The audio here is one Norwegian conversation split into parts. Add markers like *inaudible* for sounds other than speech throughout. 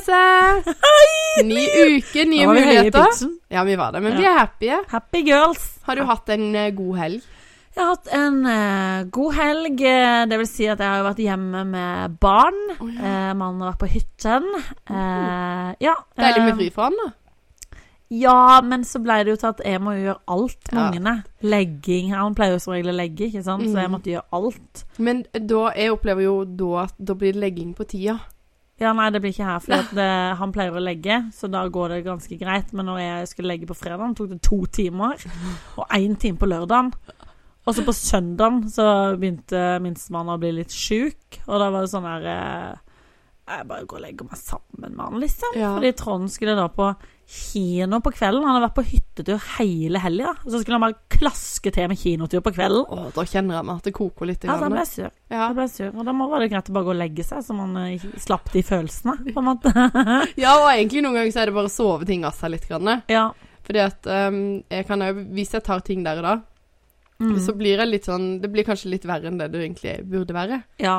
Therese! Ny uke, nye muligheter. Ja, vi var det, men Ja. vi er happy. Happy girls. Har du hatt en eh, god helg? Jeg har hatt en uh, god helg. eh, Det vil si at jeg har vært hjemme med barn. Oh, ja. uh, Mannen har vært på hytten. Uh, ja. Deilig med fri for han, da. Ja, men så ble det jo til at jeg må gjøre alt med Ja. ungene. Legging. Han pleier jo som regel å legge, ikke sant? så jeg Mm. måtte gjøre alt. Men da, jeg opplever jo da at da blir det legging på tida. Ja, nei, det blir ikke her, for *laughs* han pleier å legge, så da går det ganske greit. Men når jeg skulle legge på fredag, tok det to timer, og én time på lørdagen. Og så på søndagen så begynte minstemann å bli litt sjuk, og da var det sånn her eh, Jeg bare går og legger meg sammen med han, liksom. Ja. Fordi Trond skulle da på kino på kvelden. Han hadde vært på hyttetur hele helga, så skulle han bare klaske til med kinotur på kvelden. Å, da kjenner jeg meg at det koker litt. i Ja, da ble jeg sur. Ja. Da ble jeg sur. Og da var det greit å bare gå og legge seg, så man eh, slapp de følelsene, på en måte. *laughs* ja, og egentlig noen ganger så er det bare å sove ting av seg litt. Grann. ja. Fordi at um, jeg kan òg hvis jeg tar ting der og da, Mm. så blir det litt sånn Det blir kanskje litt verre enn det det egentlig burde være. ja.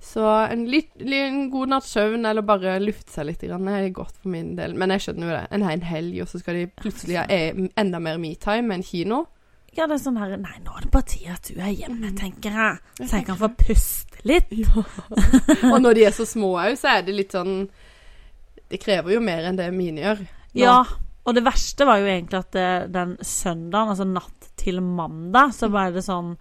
Så en, litt, en god natts søvn, eller bare lufte seg litt, grann, er godt for min del. Men jeg skjønner jo det. En hel helg, og så skal de plutselig ha e- enda mer metime enn en kino. Ja, det er sånn her Nei, nå er det på tide at du er hjemme, Mm. tenker jeg. Så jeg kan få puste litt. *laughs* Og når de er så små òg, så er det litt sånn Det krever jo mer enn det mine gjør. Nå. Ja. Og det verste var jo egentlig at det, den søndagen, altså natt til mandag, så ble det sånn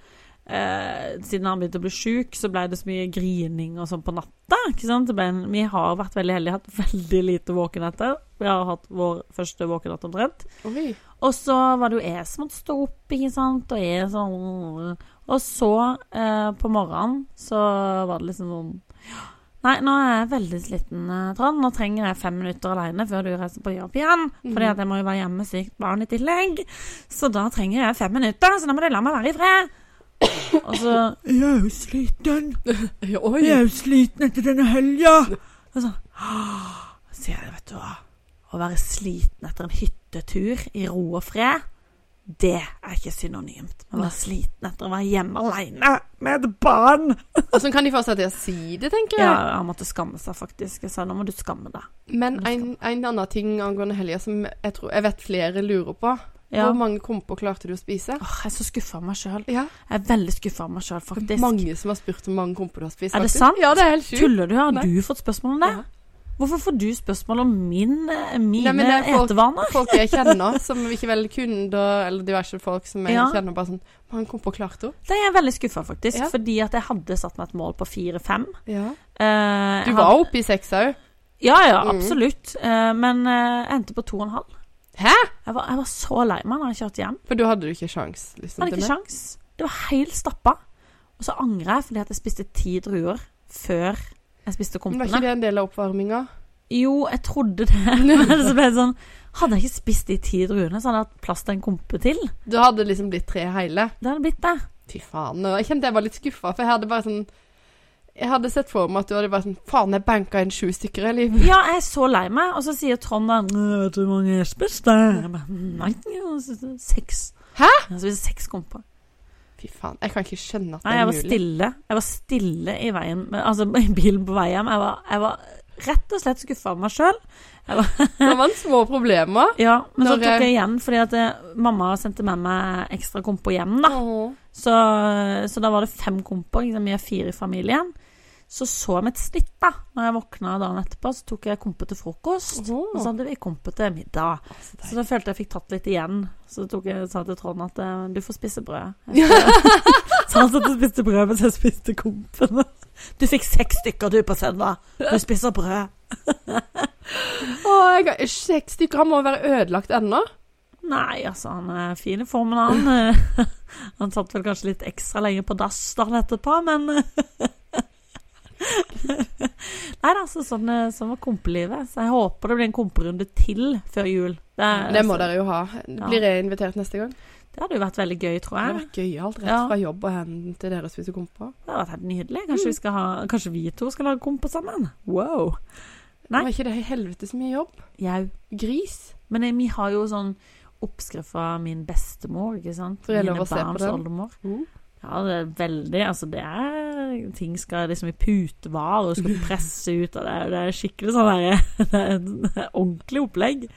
eh, Siden han begynte å bli sjuk, så ble det så mye grining og sånn på natta. Ikke sant? Men vi har vært veldig heldige, hatt veldig lite våkenetter. Vi har hatt vår første våkenatt omtrent. Oi. Og så var det jo jeg som måtte stå opp, ikke sant, og jeg sånn Og så, eh, på morgenen, så var det liksom sånn Nei, nå er jeg veldig sliten, eh, Trond. Nå trenger jeg fem minutter alene før du reiser på jobb igjen. Fordi at jeg må jo være hjemme med sykt barn i tillegg. Så da trenger jeg fem minutter, så da må du la meg være i fred. Og så Jeg er jo sliten. *laughs* Oi. Jeg er jo sliten etter denne helga. Og så Så sier jeg, vet du hva Å være sliten etter en hyttetur i ro og fred, det er ikke synonymt med å være sliten etter å være hjemme alene med et barn. *laughs* Åssen kan de få seg til å si det, tenker jeg. Ja, han måtte skamme seg, faktisk. Jeg sa nå må du skamme deg. Men en, en annen ting angående helga som jeg, tror, jeg vet flere lurer på. Ja. Hvor mange komper klarte du å spise? Åh, jeg er så skuffa av meg sjøl. Ja, Jeg er veldig skuffa av meg sjøl, faktisk. Mange som har spurt om mange komper du har spist. Er det faktisk. sant? Ja, det er helt sjukt. Tuller du? Har Nei. du fått spørsmål om det? Ja. Hvorfor får du spørsmål om min, eh, mine Nei, det er folk- etevaner? Folk jeg kjenner, som ikke vel kunder, eller diverse folk som jeg Ja. kjenner, bare sånn Hvor mange på klarte henne. Det er jeg veldig skuffa, faktisk. Ja. Fordi at jeg hadde satt meg et mål på fire-fem. Ja. Eh, Du var oppe i seks òg. Ja, ja, Mm. absolutt. Eh, men jeg endte på to og en halv. Hæ? Jeg var, jeg var så lei meg da jeg kjørte hjem. For da hadde du ikke sjans, liksom, hadde ikke sjans. Det var helt stappa. Og så angrer jeg fordi at jeg spiste ti druer før jeg spiste Men var ikke det en del av oppvarminga? Jo, jeg trodde det. *laughs* Men så ble det sånn Hadde jeg ikke spist de ti druene, så hadde jeg hatt plass til en kompe til. Du hadde liksom blitt tre hele. Det hadde blitt det. Fy faen. Jeg kjente jeg var litt skuffa, for jeg hadde bare sånn Jeg hadde sett for meg at du hadde vært sånn Faen, jeg banka inn sju stykker i livet. Ja, jeg er så lei meg. Og så sier Trond da «Nå, Vet du hvor mange jeg spiste? Jeg bare, Nei, seks. Hæ? Jeg spiste seks komper. Fy faen. Jeg kan ikke skjønne at det Nei, jeg er var stille. Jeg var stille i veien Altså i bilen på vei hjem. Jeg var, jeg var rett og slett skuffa av meg sjøl. Det var en små problemer. Ja, men så tok eh, jeg igjen fordi at eh, mamma sendte med meg ekstra komper hjem, da. Åh. Så, så da var det fem komper. Liksom, vi er fire i familien. Så så med et snitt, da. Når jeg våkna dagen etterpå, så tok jeg kompe til frokost. Oh. Og så hadde vi kompe til middag. Så Så da følte jeg fikk tatt litt igjen. Så tok jeg, sa til Trond at eh, du får spise brød. *laughs* Så *laughs* han satt og spiste brød mens jeg spiste kompene. *laughs* Du fikk seks stykker du på søndag. Du spiser brød. Åh, jeg har, seks stykker. og være ødelagt ennå. Nei, altså, han er fin i formen, han. *laughs* Han satt vel kanskje litt ekstra lenge på dass han etterpå, men *laughs* Nei da, altså, sånn, eh, sånn var kompelivet. Så jeg håper det blir en komperunde til før jul. Det, er- Det må altså, dere jo ha. Blir jeg invitert neste gang? Det hadde jo vært veldig gøy, tror jeg. Det hadde vært gøyalt rett Ja. fra jobb og hen til dere spise komper. Det hadde vært helt nydelig. Kanskje, vi, skal ha, kanskje vi to skal lage komper sammen? Wow. Nei. Var ikke det helvetes mye jobb? Jau. Gris. Men eh, vi har jo sånn oppskrift fra min bestemor, ikke sant? Får jeg lov å se på den? Mm. Ja, det er veldig Altså, det er ting skal liksom i putevar og skal *laughs* presse ut av det. Det er skikkelig sånn derre *laughs* det er et ordentlig opplegg.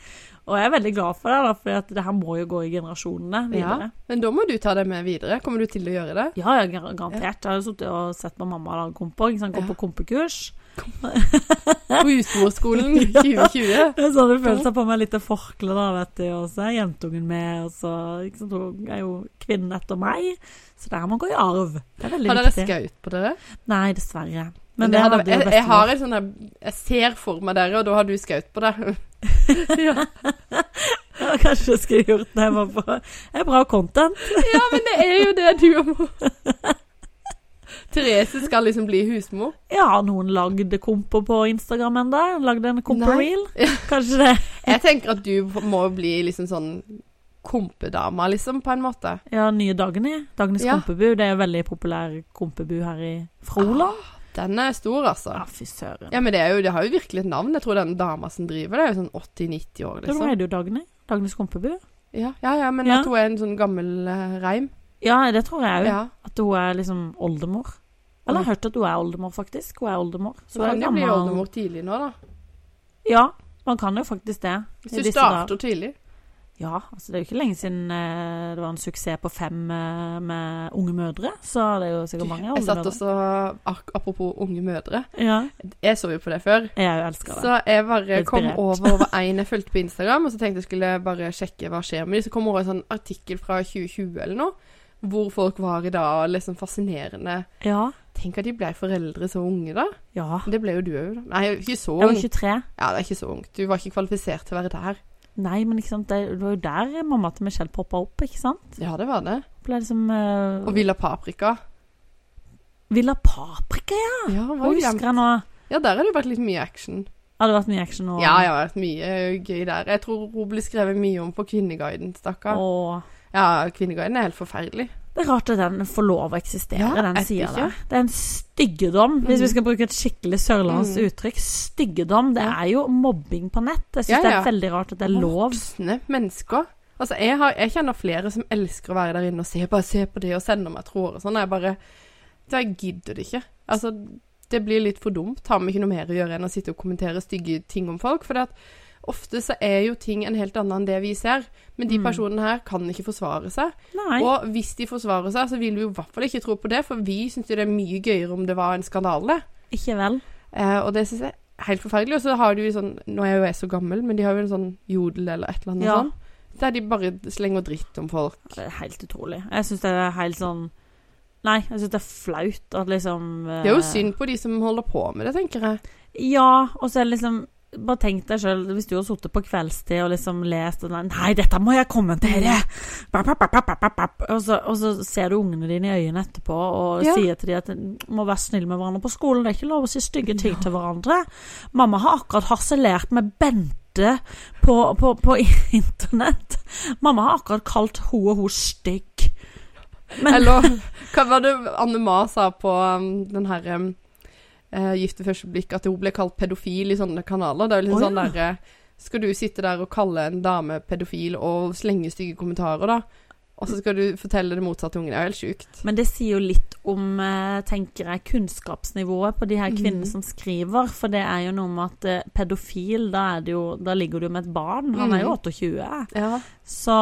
Og jeg er veldig glad for det, for det her må jo gå i generasjonene videre. Ja, men da må du ta det med videre. Kommer du til å gjøre det? Ja, gar- garantert. Jeg har jo sittet og sett på mamma lage sant? Gå på kompekurs. På husmorskolen 2020. *laughs* Det er sånn det føles på meg litt forkle, da, vet du. Og så er jentungen med, og så sant? Hun er jo kvinnen etter meg. Så det her må gå i arv. Det er veldig Har dere viktig. skaut på dere? Nei, dessverre. Men Men, det hadde, jeg, jeg har en sånn der Jeg ser for meg dere, og da har du skaut på deg. *laughs* ja. Ja, kanskje jeg skulle gjort det. Det er bra content. ja, men det er jo det du må. *laughs* *laughs* Therese skal liksom bli husmor. Ja, noen lagde kompo på Instagram ennå? Lagde en kompo-reel? Kanskje det? *laughs* Jeg tenker at du må bli liksom sånn kompedama, liksom, på en måte. Ja, nye Dagny. Dagny's Ja. kompebu. Det er en veldig populær kompebu her i Froland. Den er stor, altså. Ja, fy søren. Ja, men det, jo, det har jo virkelig et navn. Jeg tror den dama som driver det, er jo sånn 80-90 år, Da liksom. er det jo Dagny. Dagny's kompebu. Ja, ja, ja men Ja. at hun er en sånn gammel uh, reim. Ja, det tror jeg òg. Ja. At hun er liksom oldemor. Eller jeg har hørt at hun er oldemor, faktisk. Hun er oldemor. Så kan jo bli oldemor tidlig nå, da. Ja, man kan jo faktisk det. Hvis du starter dager. tidlig. Ja, altså det er jo ikke lenge siden eh, det var en suksess på fem eh, med unge mødre. Så det er jo sikkert mange Jeg satt også, apropos unge mødre, Ja, jeg så jo på det før. jeg elsker det. Så jeg bare kom over over *laughs* en jeg fulgte på Instagram, og så tenkte jeg skulle bare sjekke hva skjer med de. Så kom over en sånn artikkel fra 2020 eller noe, hvor folk var i dag, liksom fascinerende. Ja, Tenk at de ble foreldre så unge, da. ja. Det ble jo du òg, da. Nei, ikke så Jeg var 23. Ja, det er ikke så ungt. Du var ikke kvalifisert til å være der. Nei, men ikke sant? det var jo der mamma til Michelle poppa opp, ikke sant? Ja, det var det. Ble liksom uh... Og Villa Paprika. Villa Paprika, ja! Ja, Hva husker jeg nå? ja, der har det vært litt mye action. Har det vært mye action nå? Ja, det har vært mye gøy der. Jeg tror hun ble skrevet mye om på Kvinneguiden, stakkar. Ja, Kvinneguiden er helt forferdelig. Det er rart at den får lov å eksistere, Ja, den sida der. Det er en styggedom, hvis Mm. vi skal bruke et skikkelig sørlandsk Mm. uttrykk. Styggedom. Det er jo mobbing på nett. Jeg syns Ja, det er veldig rart at det er lov. Voksne mennesker. Altså, jeg, har, jeg kjenner flere som elsker å være der inne og se, bare se på det og sende meg tråder og sånn. Jeg bare Jeg gidder det ikke. Altså, det blir litt for dumt. Har vi ikke noe mer å gjøre enn å sitte og kommentere stygge ting om folk. For det at ofte så er jo ting en helt annen enn det vi ser. Men de Mm. personene her kan ikke forsvare seg. Nei. Og hvis de forsvarer seg, så vil vi jo i hvert fall ikke tro på det, for vi syns jo det er mye gøyere om det var en skandale. Ikke vel. Eh, og det syns jeg er helt forferdelig. Og så har du jo sånn Nå er jeg jo jeg så gammel, men de har jo en sånn jodel eller et eller annet Ja. sånn. Der de bare slenger dritt om folk. Det er helt utrolig. Jeg syns det er helt sånn Nei, jeg syns det er flaut at liksom eh, Det er jo synd på de som holder på med det, tenker jeg. Ja, og så er det liksom Bare tenk deg sjøl, hvis du har sittet på kveldstid og liksom lest og 'Nei, dette må jeg kommentere!' Og, så, og så ser du ungene dine i øynene etterpå og Ja. sier til dem at de må være snille med hverandre på skolen. Det er ikke lov å si stygge ting til hverandre. Mamma har akkurat harselert med Bente på, på, på *laughs* internett. Mamma har akkurat kalt hun og hun stygg. Men Eller hva var det Anne Ma sa på um, den her um, eh, Gift ved første blikk, at hun ble kalt pedofil i sånne kanaler. Det er jo liksom Å, sånn ja. derre Skal du sitte der og kalle en dame pedofil og slenge stygge kommentarer, da? Og så skal du fortelle det motsatte ungen. Det er jo helt sjukt. Men det sier jo litt om, eh, tenker jeg, kunnskapsnivået på de her kvinnene mm. som skriver. For det er jo noe med at eh, pedofil, da, det jo, da ligger du med et barn. Han er jo Mhm. 28. Ja. Så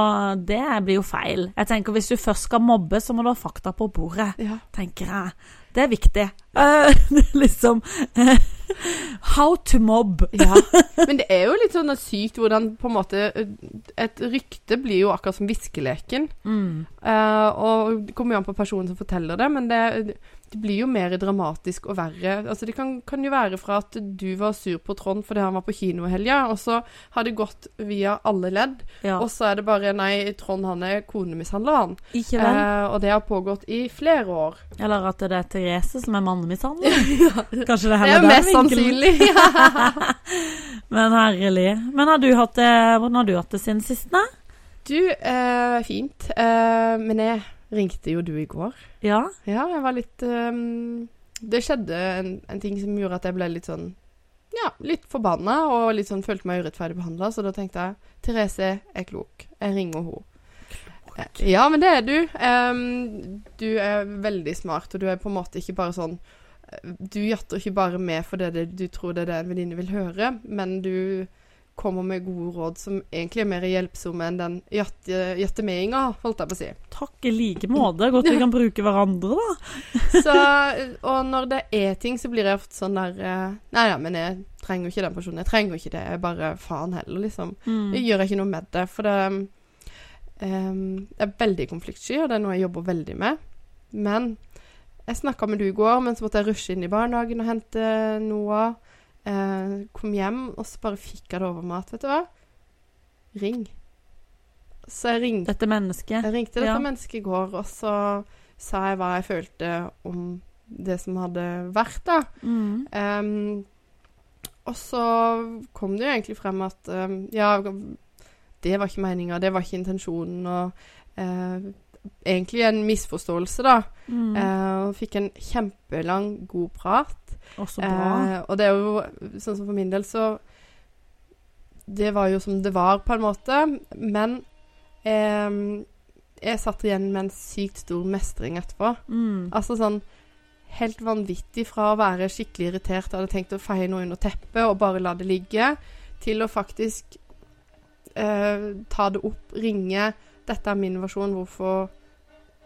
det blir jo feil. Jeg tenker Hvis du først skal mobbe, så må du ha fakta på bordet, ja. tenker jeg. Det er viktig. *laughs* Uh, liksom uh, *laughs* How to mob. Ja, *laughs* men det er jo litt sånn sykt hvordan på en måte Et rykte blir jo akkurat som viskeleken. Mm. Uh, og det kommer jo an på personen som forteller det, men det, det blir jo mer dramatisk og verre. Altså Det kan, kan jo være fra at du var sur på Trond fordi han var på kino i helga, og så har det gått via alle ledd, Ja. og så er det bare Nei, Trond han er konemishandler, han. Ikke vel? Eh, og det har pågått i flere år. Eller at det er Therese som er mannemishandler. *laughs* Kanskje det er er heller den mest sannsynlig. *laughs* *laughs* Men herlig. Men har du hatt det, hvordan har du hatt det siden sist, da? du, eh, fint. Eh, men jeg ringte jo du i går. Ja? Ja, jeg var litt um, Det skjedde en, en ting som gjorde at jeg ble litt sånn Ja, litt forbanna og litt sånn følte meg urettferdig behandla, så da tenkte jeg Therese er klok. Jeg ringer henne. Ja, men det er du. Um, du er veldig smart, og du er på en måte ikke bare sånn Du jatter ikke bare med fordi det, du tror det er det en venninne vil høre, men du kommer med gode råd som egentlig er mer hjelpsomme enn den jattemeinga, holdt jeg på å si. Takk i like måte. Godt vi kan bruke hverandre, da. *laughs* Så, og når det er ting, så blir jeg ofte sånn der eh, Nei, ja, men jeg trenger jo ikke den personen. Jeg trenger jo ikke det. Jeg bare faen heller, liksom. Mm. Jeg gjør ikke noe med det. For det um, er veldig konfliktsky, og det er noe jeg jobber veldig med. Men jeg snakka med du i går, men så måtte jeg rushe inn i barnehagen og hente Noah. Eh, kom hjem, og så bare fikk jeg det over meg at Vet du hva? Ring. Så jeg ringte, Dette mennesket. jeg ringte dette Ja. mennesket i går, og så sa jeg hva jeg følte om det som hadde vært, da. Mm. Um, og så kom det jo egentlig frem at um, ja, det var ikke meninga, det var ikke intensjonen, og uh, egentlig en misforståelse, da. Mm. Uh, fikk en kjempelang, god prat. Å, så bra. Eh, og det er jo sånn som for min del, så Det var jo som det var, på en måte. Men eh, jeg satt igjen med en sykt stor mestring etterpå. Mm. Altså sånn helt vanvittig fra å være skikkelig irritert og hadde tenkt å feie noe under teppet og bare la det ligge, til å faktisk eh, ta det opp, ringe 'Dette er min versjon. Hvorfor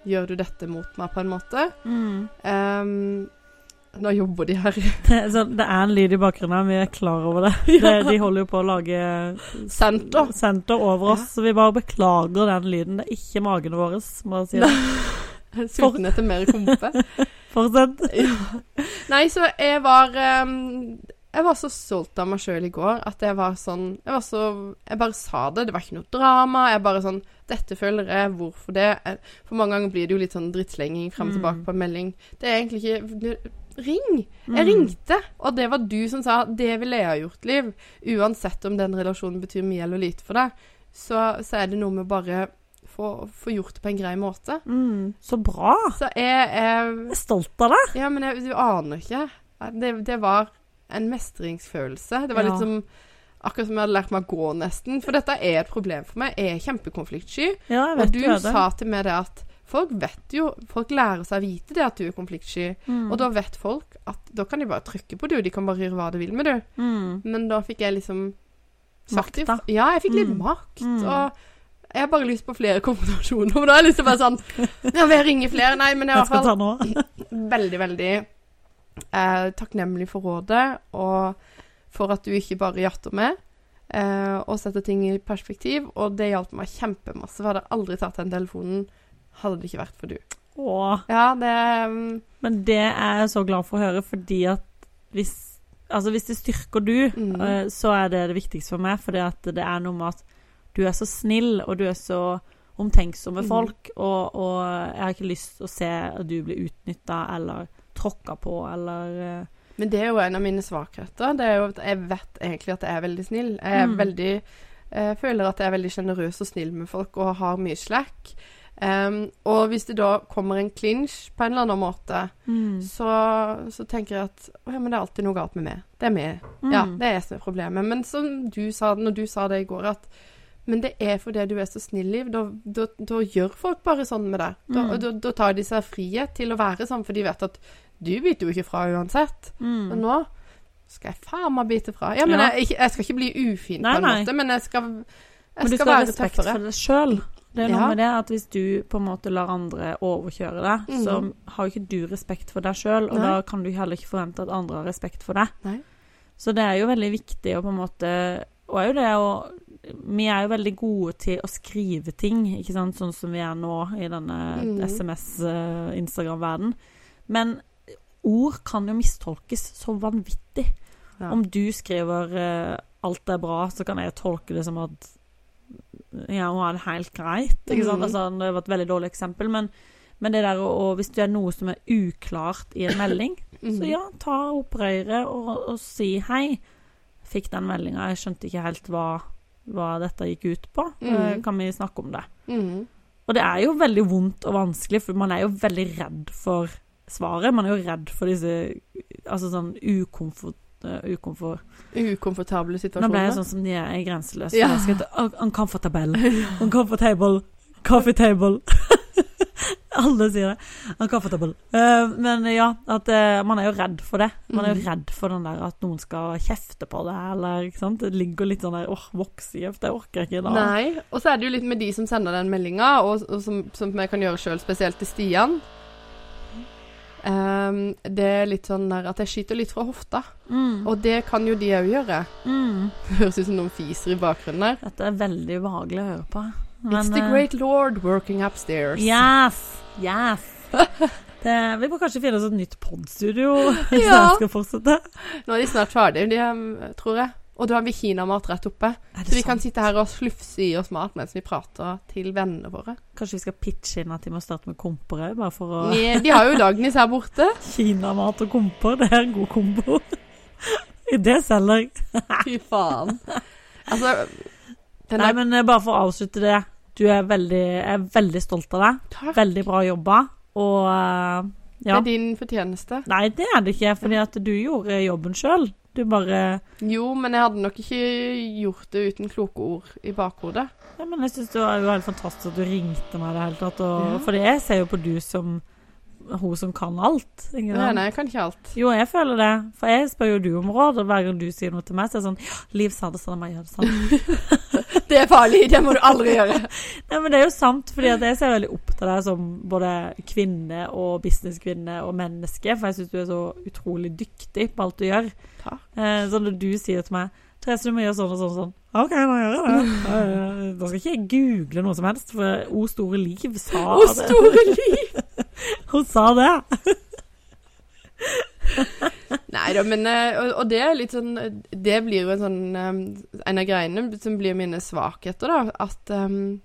gjør du dette mot meg?' på en måte. Mm. Ehm, nå jobber de her. *laughs* Det, det er en lyd i bakgrunnen, vi er klar over det. *laughs* det. De holder jo på å lage Senter. senter over oss, så vi bare beklager den lyden. Det er ikke magene våre, må jeg si. det. *laughs* Sulten etter mer kompe. Fortsett. Ja. Nei, så jeg var um, Jeg var så stolt av meg sjøl i går at jeg var sånn Jeg var så Jeg bare sa det. Det var ikke noe drama. Jeg bare sånn Dette føler jeg. Hvorfor det? For mange ganger blir det jo litt sånn drittslenging frem og Mm. tilbake på en melding. Det er egentlig ikke Ring! Jeg Mm. ringte, og det var du som sa 'det ville jeg ha gjort, Liv'. Uansett om den relasjonen betyr mye eller lite for deg, så, så er det noe med bare få, få gjort det på en grei måte. Mm. Så bra. Så jeg, jeg Jeg er stolt av deg. ja, men jeg, du aner ikke. Det, det var en mestringsfølelse. Det var Ja. litt som Akkurat som jeg hadde lært meg å gå, nesten. For dette er et problem for meg. Jeg er kjempekonfliktsky. Ja, Og du det. sa til meg det at folk vet jo Folk lærer seg å vite det at du er konfliktsky. Mm. Og da vet folk at da kan de bare trykke på du, de kan bare gjøre hva de vil med du. mm. Men da fikk jeg liksom sagt Makt, da. Ja, jeg fikk litt Mm. makt. Mm. Og jeg har bare lyst på flere *laughs* konfrontasjoner. Og da har jeg liksom bare sånn Ja, vil jeg ringe flere? Nei, men i Jeg hvert skal fall *laughs* veldig, veldig eh, takknemlig for rådet, og for at du ikke bare jatter med, eh, og setter ting i perspektiv. Og det hjalp meg kjempemasse. For jeg hadde aldri tatt den telefonen hadde det ikke vært for du. Åh. Ja, det um... Men det er jeg så glad for å høre, fordi at hvis Altså, hvis det styrker du, Mm. eh, så er det det viktigste for meg. Fordi det er noe med at du er så snill, og du er så omtenksom med Mm. folk. Og, og jeg har ikke lyst til å se at du blir utnytta eller tråkka på eller eh, Men det er jo en av mine svakheter. Det er jo at jeg vet egentlig at jeg er veldig snill. Jeg er Mm. veldig Jeg føler at jeg er veldig sjenerøs og snill med folk og har mye slack. Um, og hvis det da kommer en clinch på en eller annen måte, mm. så, så tenker jeg at å ja, men det er alltid noe galt med meg. Det er meg. Mm. Ja, det er jeg som er problemet. Men som du sa, når du sa det i går, at men det er fordi du er så snill, Liv. Da, da, da gjør folk bare sånn med deg. Da, Mm. da, tar de seg frihet til å være sånn, for de vet at du biter jo ikke fra uansett. Mm. Men nå skal jeg faen meg bite fra. Ja, men Ja. Jeg, jeg skal ikke bli ufin Nei, på en nei. måte, men jeg skal, jeg Men du skal, skal ha respekt tøffere. for deg sjøl. Det er noe Ja. med det at hvis du på en måte lar andre overkjøre deg, mm. så har jo ikke du respekt for deg sjøl, og Nei. da kan du heller ikke forvente at andre har respekt for deg. Nei. Så det er jo veldig viktig å på en måte Og er jo det å Vi er jo veldig gode til å skrive ting, ikke sant, sånn som vi er nå i denne mm. SMS-Instagram-verden. Men ord kan jo mistolkes så vanvittig. Ja. Om du skriver eh, 'alt er bra', så kan jeg tolke det som at ja, hun har det helt greit. Ikke sant? Mm. Altså, det var et veldig dårlig eksempel, men, men det der å, Hvis det er noe som er uklart i en melding, mm. så ja, ta opp røret og, og si 'hei'. Fikk den meldinga, jeg skjønte ikke helt hva, hva dette gikk ut på. Mhm. Eh, Kan vi snakke om det? Mhm. Og det er jo veldig vondt og vanskelig, for man er jo veldig redd for svaret. Man er jo redd for disse altså sånn ukomfort... eh, ukomfort. Ukomfortable Nå ble jeg sånn som de er grenseløse. Ja. Jeg skal Uncomfortable. *laughs* Uncomfortable. Coffee table. *laughs* Alle sier det. Uncomfortable. Uh. Men ja, at uh, man er jo redd for det. Man er jo Mm. redd for den der at noen skal kjefte på det, eller ikke sant. Det ligger litt sånn der åh, det orker jeg ikke dag. Nei. Og så er det jo litt med de som sender den meldinga, og, og som, som jeg kan gjøre sjøl, spesielt til Stian. Ehm, det er litt sånn at jeg skyter litt fra hofta. Mm. Og det kan jo de òg gjøre. Mm. *laughs* Høres ut som noen fiser i bakgrunnen der. Dette er veldig ubehagelig å høre på. It's the eh, great lord working upstairs. Yes! Yes! *laughs* Det, vi må kanskje finne oss et nytt podstudio *laughs* hvis Ja. jeg skal fortsette. Nå er de snart ferdige, de, tror jeg. Og da har vi kinamat rett oppe. Så vi kan sitte her og slufse i oss mat mens vi prater til vennene våre. Kanskje vi skal pitche inn at de må starte med komper bare for å Nei, De har jo Dagnis her borte. *laughs* Kinamat og komper, det er en god kombo. Det selger jeg. *laughs* Fy faen. Altså Nei, er, men eh, bare for å avslutte det. Du er veldig, er veldig stolt av deg. Takk. Veldig bra jobba. Og ja. Det er din fortjeneste. Nei, det er det ikke, fordi at du gjorde jobben sjøl. Du bare Jo, men jeg hadde nok ikke gjort det uten kloke ord i bakhodet. Ja, men jeg syns det var jo helt fantastisk at du ringte meg i det hele tatt. Og, Ja. Fordi jeg ser jo på du som hun som kan alt. Nei, nei, jeg kan ikke alt. Jo, jeg føler det. For jeg spør jo du om råd, og hver gang du sier noe til meg, så er det sånn Liv sa det sånn, jeg må gjøre det sånn. *laughs* Det er farlig, det må du aldri gjøre. *laughs* Nei, men det er jo sant, fordi jeg ser veldig opp til deg som både kvinne og businesskvinne og menneske, for jeg syns du er så utrolig dyktig på alt du gjør. Takk. Eh, så når du sier til meg Therese, du må gjøre sånn og sånn og sånn. OK, da gjør jeg det. *laughs* Eh, Da skal ikke jeg google noe som helst, for O store liv sa det. O store liv! *laughs* Hun sa det. Nei da, men eh, og, og det er litt sånn Det blir jo en sånn eh, En av greiene som blir mine svakheter, da. At um,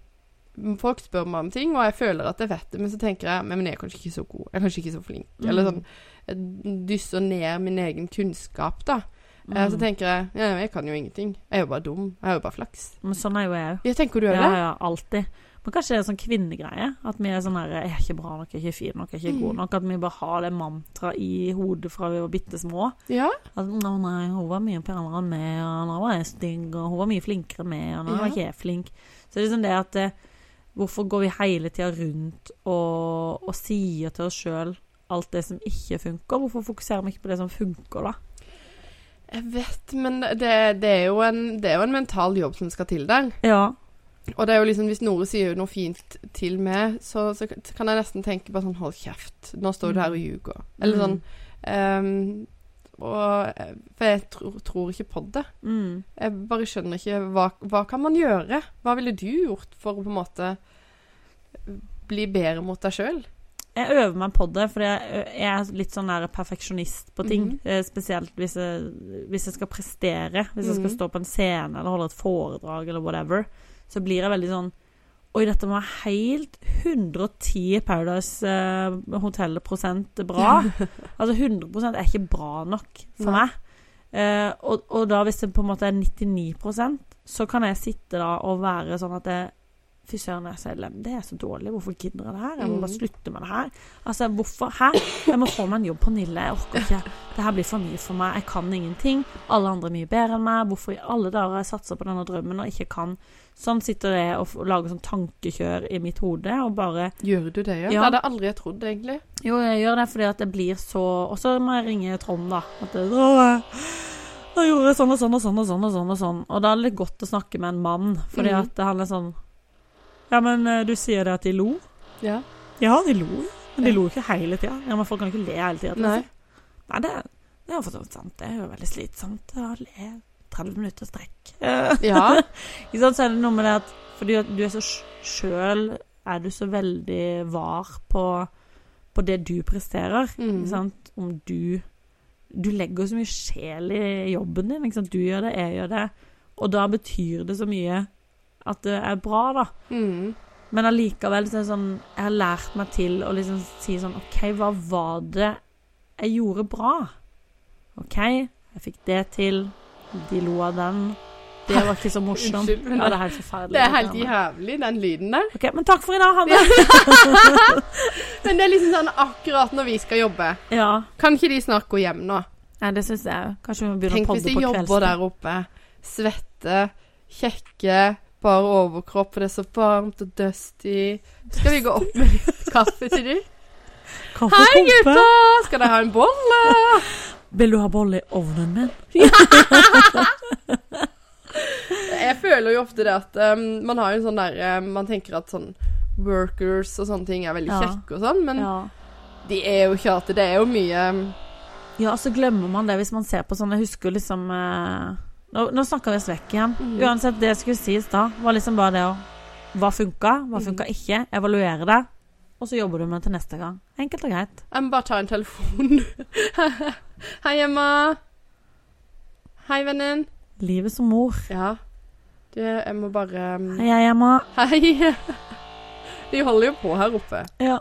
folk spør meg om ting, og jeg føler at jeg vet det, men så tenker jeg Men jeg er kanskje ikke så god. Jeg er kanskje ikke så flink. Mm. Eller sånn Jeg dysser ned min egen kunnskap, da. Mm. Så tenker jeg ja, jeg kan jo ingenting. Jeg er jo bare dum. Jeg er jo bare flaks. Men sånn er jo jeg òg. Ja, tenker du gjør Ja, det? ja, alltid. Men kanskje det er sånn kvinnegreie. At vi er sånn her Jeg er ikke bra nok, jeg er ikke fin nok, jeg er ikke god Mm. nok. At vi bare har det mantraet i hodet fra vi var bitte små. Ja. At å nei, hun var mye penere enn meg, og nå var jeg stygg, og hun var mye flinkere enn meg, og nå Ja. var ikke jeg flink. Så det er liksom det at eh, Hvorfor går vi hele tida rundt og, og sier til oss sjøl alt det som ikke funker? Hvorfor fokuserer vi ikke på det som funker, da? Jeg vet, men det, det, er jo en, det er jo en mental jobb som skal til der. Ja. Og det er jo liksom, hvis Nore sier noe fint til meg, så, så kan jeg nesten tenke bare sånn Hold kjeft, nå står du her og ljuger. Eller sånn. um, og For jeg tror, tror ikke på det. Mm. Jeg bare skjønner ikke hva, hva kan man gjøre? Hva ville du gjort for å på en måte bli bedre mot deg sjøl? Jeg øver meg på det, for jeg, jeg er litt sånn der perfeksjonist på ting. Mm -hmm. Spesielt hvis jeg, hvis jeg skal prestere. Hvis jeg skal Mhm. stå på en scene eller holde et foredrag eller whatever. Så blir jeg veldig sånn Oi, dette må være helt 110 Paradise eh, Hotel-prosent bra. *laughs* altså 100% er ikke bra nok for Nei. meg. Eh, og, og da hvis det på en måte er 99% så kan jeg sitte da og være sånn at jeg Fy søren, jeg er så. Det er så dårlig. Hvorfor gidder jeg det her? Jeg må bare Mm. slutte med det her. Altså, hvorfor? Hæ? Jeg må få meg en jobb på Nille. Jeg orker ikke. Det her blir for mye for meg. Jeg kan ingenting. Alle andre er mye bedre enn meg. Hvorfor i alle dager har jeg satsa på denne drømmen og ikke kan? Sånn sitter jeg og lager sånn tankekjør i mitt hode og bare Gjør du det, ja? Ja. Det hadde jeg aldri trodd, egentlig. Jo, jeg gjør det fordi at det blir så Og så må jeg ringe Trond, da. At det, «Å, da gjorde jeg sånn og sånn og sånn og sånn og sånn. Og sånn Og da er det godt å snakke med en mann, fordi mm. at han er sånn Ja, men eh, du sier det at de lo? Ja. Ja, de lo. Men de lo ikke hele tida. Ja, men folk kan ikke le hele tida. Nei. Nei, det, det er for så vidt sant. Det er jo veldig slitsomt å le 30 minutter strekk. Ja. *laughs* ikke sant, så er det noe med det at fordi du er så sjøl er du så veldig var på, på det du presterer. Mm. Ikke sant? Om du Du legger så mye sjel i jobben din. Ikke sant? Du gjør det, jeg gjør det. Og da betyr det så mye at det er bra, da. Mm. Men allikevel så er det sånn Jeg har lært meg til å liksom si sånn OK, hva var det jeg gjorde bra? OK, jeg fikk det til. De lo av den. Det var ikke så *laughs* morsomt. Unnskyld, men ja, det er helt forferdelig. Det er helt jævlig, den lyden der. OK, men takk for i dag. Hanne. *laughs* Men det er liksom sånn akkurat når vi skal jobbe. Ja. Kan ikke de snart gå hjem nå? Nei, det syns jeg. Kanskje vi må begynne Tenk å hvis de jobber kveldstid. der oppe. Svette, kjekke, bare overkropp, for det er så varmt og dusty. Skal vi gå opp med litt kaffe til de? Hei, gutta! Skal dere ha en bolle? Vil du ha bolle i ovnen min? Jeg føler jo ofte det at um, man har jo sånn der um, Man tenker at sånn workers og sånne ting er veldig Ja. kjekke og sånn, men Ja. de er jo ikke alltid Det er jo mye um, Ja, så glemmer man det hvis man ser på sånn Jeg husker liksom eh, Nå, nå snakker vi oss vekk igjen. Mm. Uansett, det jeg skulle si i stad, var liksom bare det å Hva funka, hva Mhm. funka ikke? Evaluere det. Og så jobber du med det til neste gang. Enkelt og greit. Jeg må bare ta en telefon. *laughs* Hei, Emma. Hei, vennen. Livet som mor. Ja. Du, jeg må bare um, Hei, er Emma. Hei. *laughs* De holder jo på her oppe. Ja.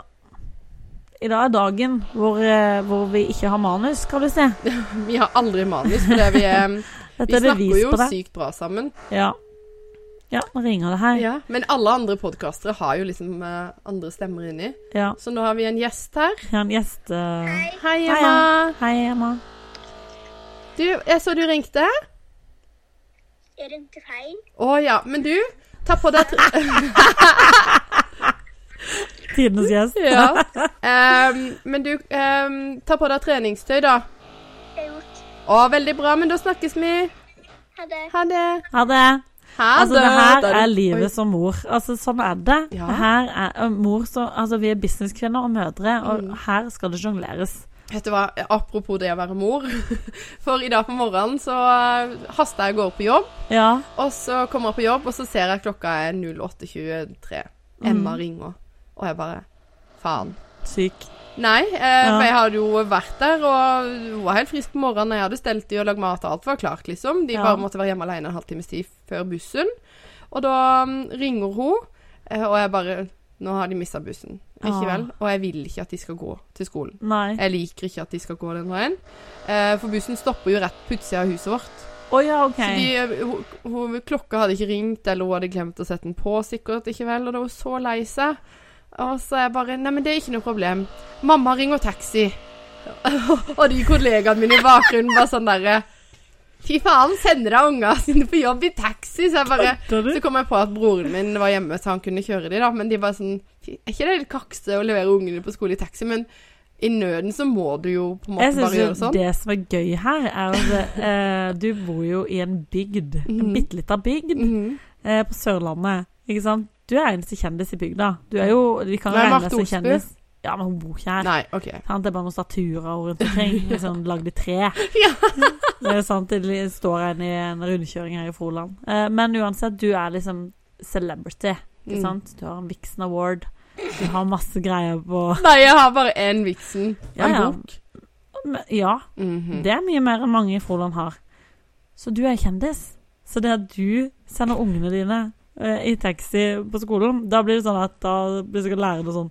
I dag er dagen hvor, eh, hvor vi ikke har manus, skal du se. *laughs* Vi har aldri manus, fordi vi, er, vi Dette er snakker bevis jo på det. sykt bra sammen. Ja. ja, nå ringer det her. Ja. Men alle andre podkastere har jo liksom uh, andre stemmer inni. Ja. Så nå har vi en gjest her. Ja, en gjest uh... Hei, Hei, Emma. Hei, Emma. Du, jeg så du ringte. Jeg ringte feil. Å ja. Men du, ta på deg *laughs* Tidenes gjest. Ja. Um, men du, um, ta på deg treningstøy, da. Å, veldig bra. Men da snakkes vi. Ha det. Ha det. Ha det. Altså, det her er livet som mor. Altså, sånn er det. Ja. Her er mor så Altså, vi er businesskvinner og mødre, og Mm. her skal det jongleres. Vet du hva, apropos det å være mor. *laughs* For i dag på morgenen så haster hasta jeg av gårde på jobb. Ja. Og så kommer jeg på jobb, og så ser jeg klokka er 08.23. Emma Mm. ringer. Og jeg bare Faen. Syk. Nei, eh, Ja. for jeg hadde jo vært der, og hun var helt frisk på morgenen. Jeg hadde stelt de og lagd mat, og alt var klart, liksom. De Ja. bare måtte være hjemme alene en halvtimes tid før bussen. Og da um, ringer hun, eh, og jeg bare Nå har de mista bussen. Ikke Ah. vel? Og jeg vil ikke at de skal gå til skolen. Nei. Jeg liker ikke at de skal gå den veien. Eh, for bussen stopper jo rett på utsida av huset vårt. Oh, ja, okay. Så de, eh, hun, hun, klokka hadde ikke ringt, eller hun hadde glemt å sette den på, sikkert ikke vel. Og da var hun så lei seg. Og så er jeg bare Nei, men det er ikke noe problem. Mamma ringer taxi. *laughs* og de kollegaene mine i bakgrunnen var sånn derre Fy faen, sender deg ungene sine på jobb i taxi? Så jeg bare Så kom jeg på at broren min var hjemme, så han kunne kjøre de, da. Men de bare sånn Er ikke det litt kakse å levere ungene på skole i taxi? Men i nøden så må du jo på en måte bare gjøre sånn. Jeg syns jo det som er gøy her, er at eh, du bor jo i en bygd. En Mhm. bitte lita bygd Mhm. eh, på Sørlandet. Ikke sant? Du er eneste kjendis i bygda. Du er jo Vi kan Nei, regne deg som kjendis. Ja, men hun bor ikke her. Nei, OK. Sant? Det er bare noen statuer rundt omkring, *laughs* liksom lagd i tre. *laughs* Ja. Det er sant, det står en i en rundkjøring her i Froland. Eh, men uansett, du er liksom celebrity, ikke Mm. Du har en Vixen Award. Du har masse greier på *laughs* Nei, jeg har bare én Vixen. Ja, En ja. bok. Ja, -hmm. det er mye mer enn mange i Froland har. Så du er kjendis. Så det at du sender ungene dine i taxi på skolen, da blir det sånn at da blir sikkert lærerne sånn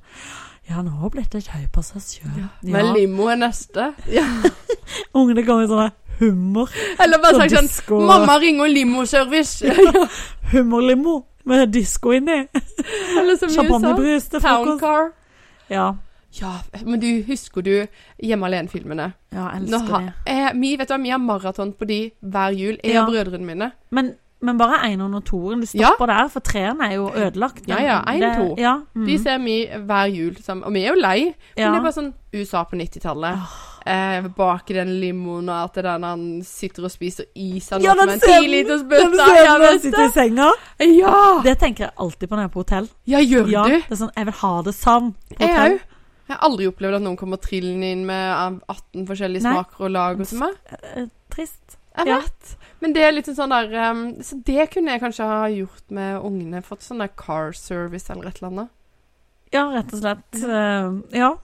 Ja, nå har det høy på seg sjøl. Men limo er neste. *laughs* Ja. Ungene kommer i sånne hummer. Eller bare Sånn sagt sånn. Mamma ringer limoservice. Hummerlimo med disko inni. Eller som Champagnebrus til frokost. car. Ja. Ja, men du, husker du Hjemme alene-filmene? ja, jeg Nå elsker har- det. eh, Vi vet du, vi har maraton på de hver jul. Jeg Ja. og brødrene mine. Men, men bare eineren og toeren. Du stopper der, for treeren er jo ødelagt. Ja, ja, Én og to. Ja, mm, De ser vi hver jul sammen. Og vi er jo lei. Men ja. det er bare sånn USA på 90-tallet. Eh, bak i den limoen og alt det der han sitter og spiser is av Ja, den med en tiliters bøtte. Ja, når sitter i senga? ja! Det tenker jeg alltid på når jeg er på hotell. ja, gjør Ja, du? det er sånn, Jeg vil ha det sånn Jeg òg. Jeg har aldri opplevd at noen kommer trillende inn med um, 18 forskjellige Nei. smaker og lag og sånn. Eh, Trist. Jeg Ja. vet. Men det er litt sånn der um, Så det kunne jeg kanskje ha gjort med ungene. Fått sånn der car service eller et eller annet. Ja, rett og slett. Uh, ja.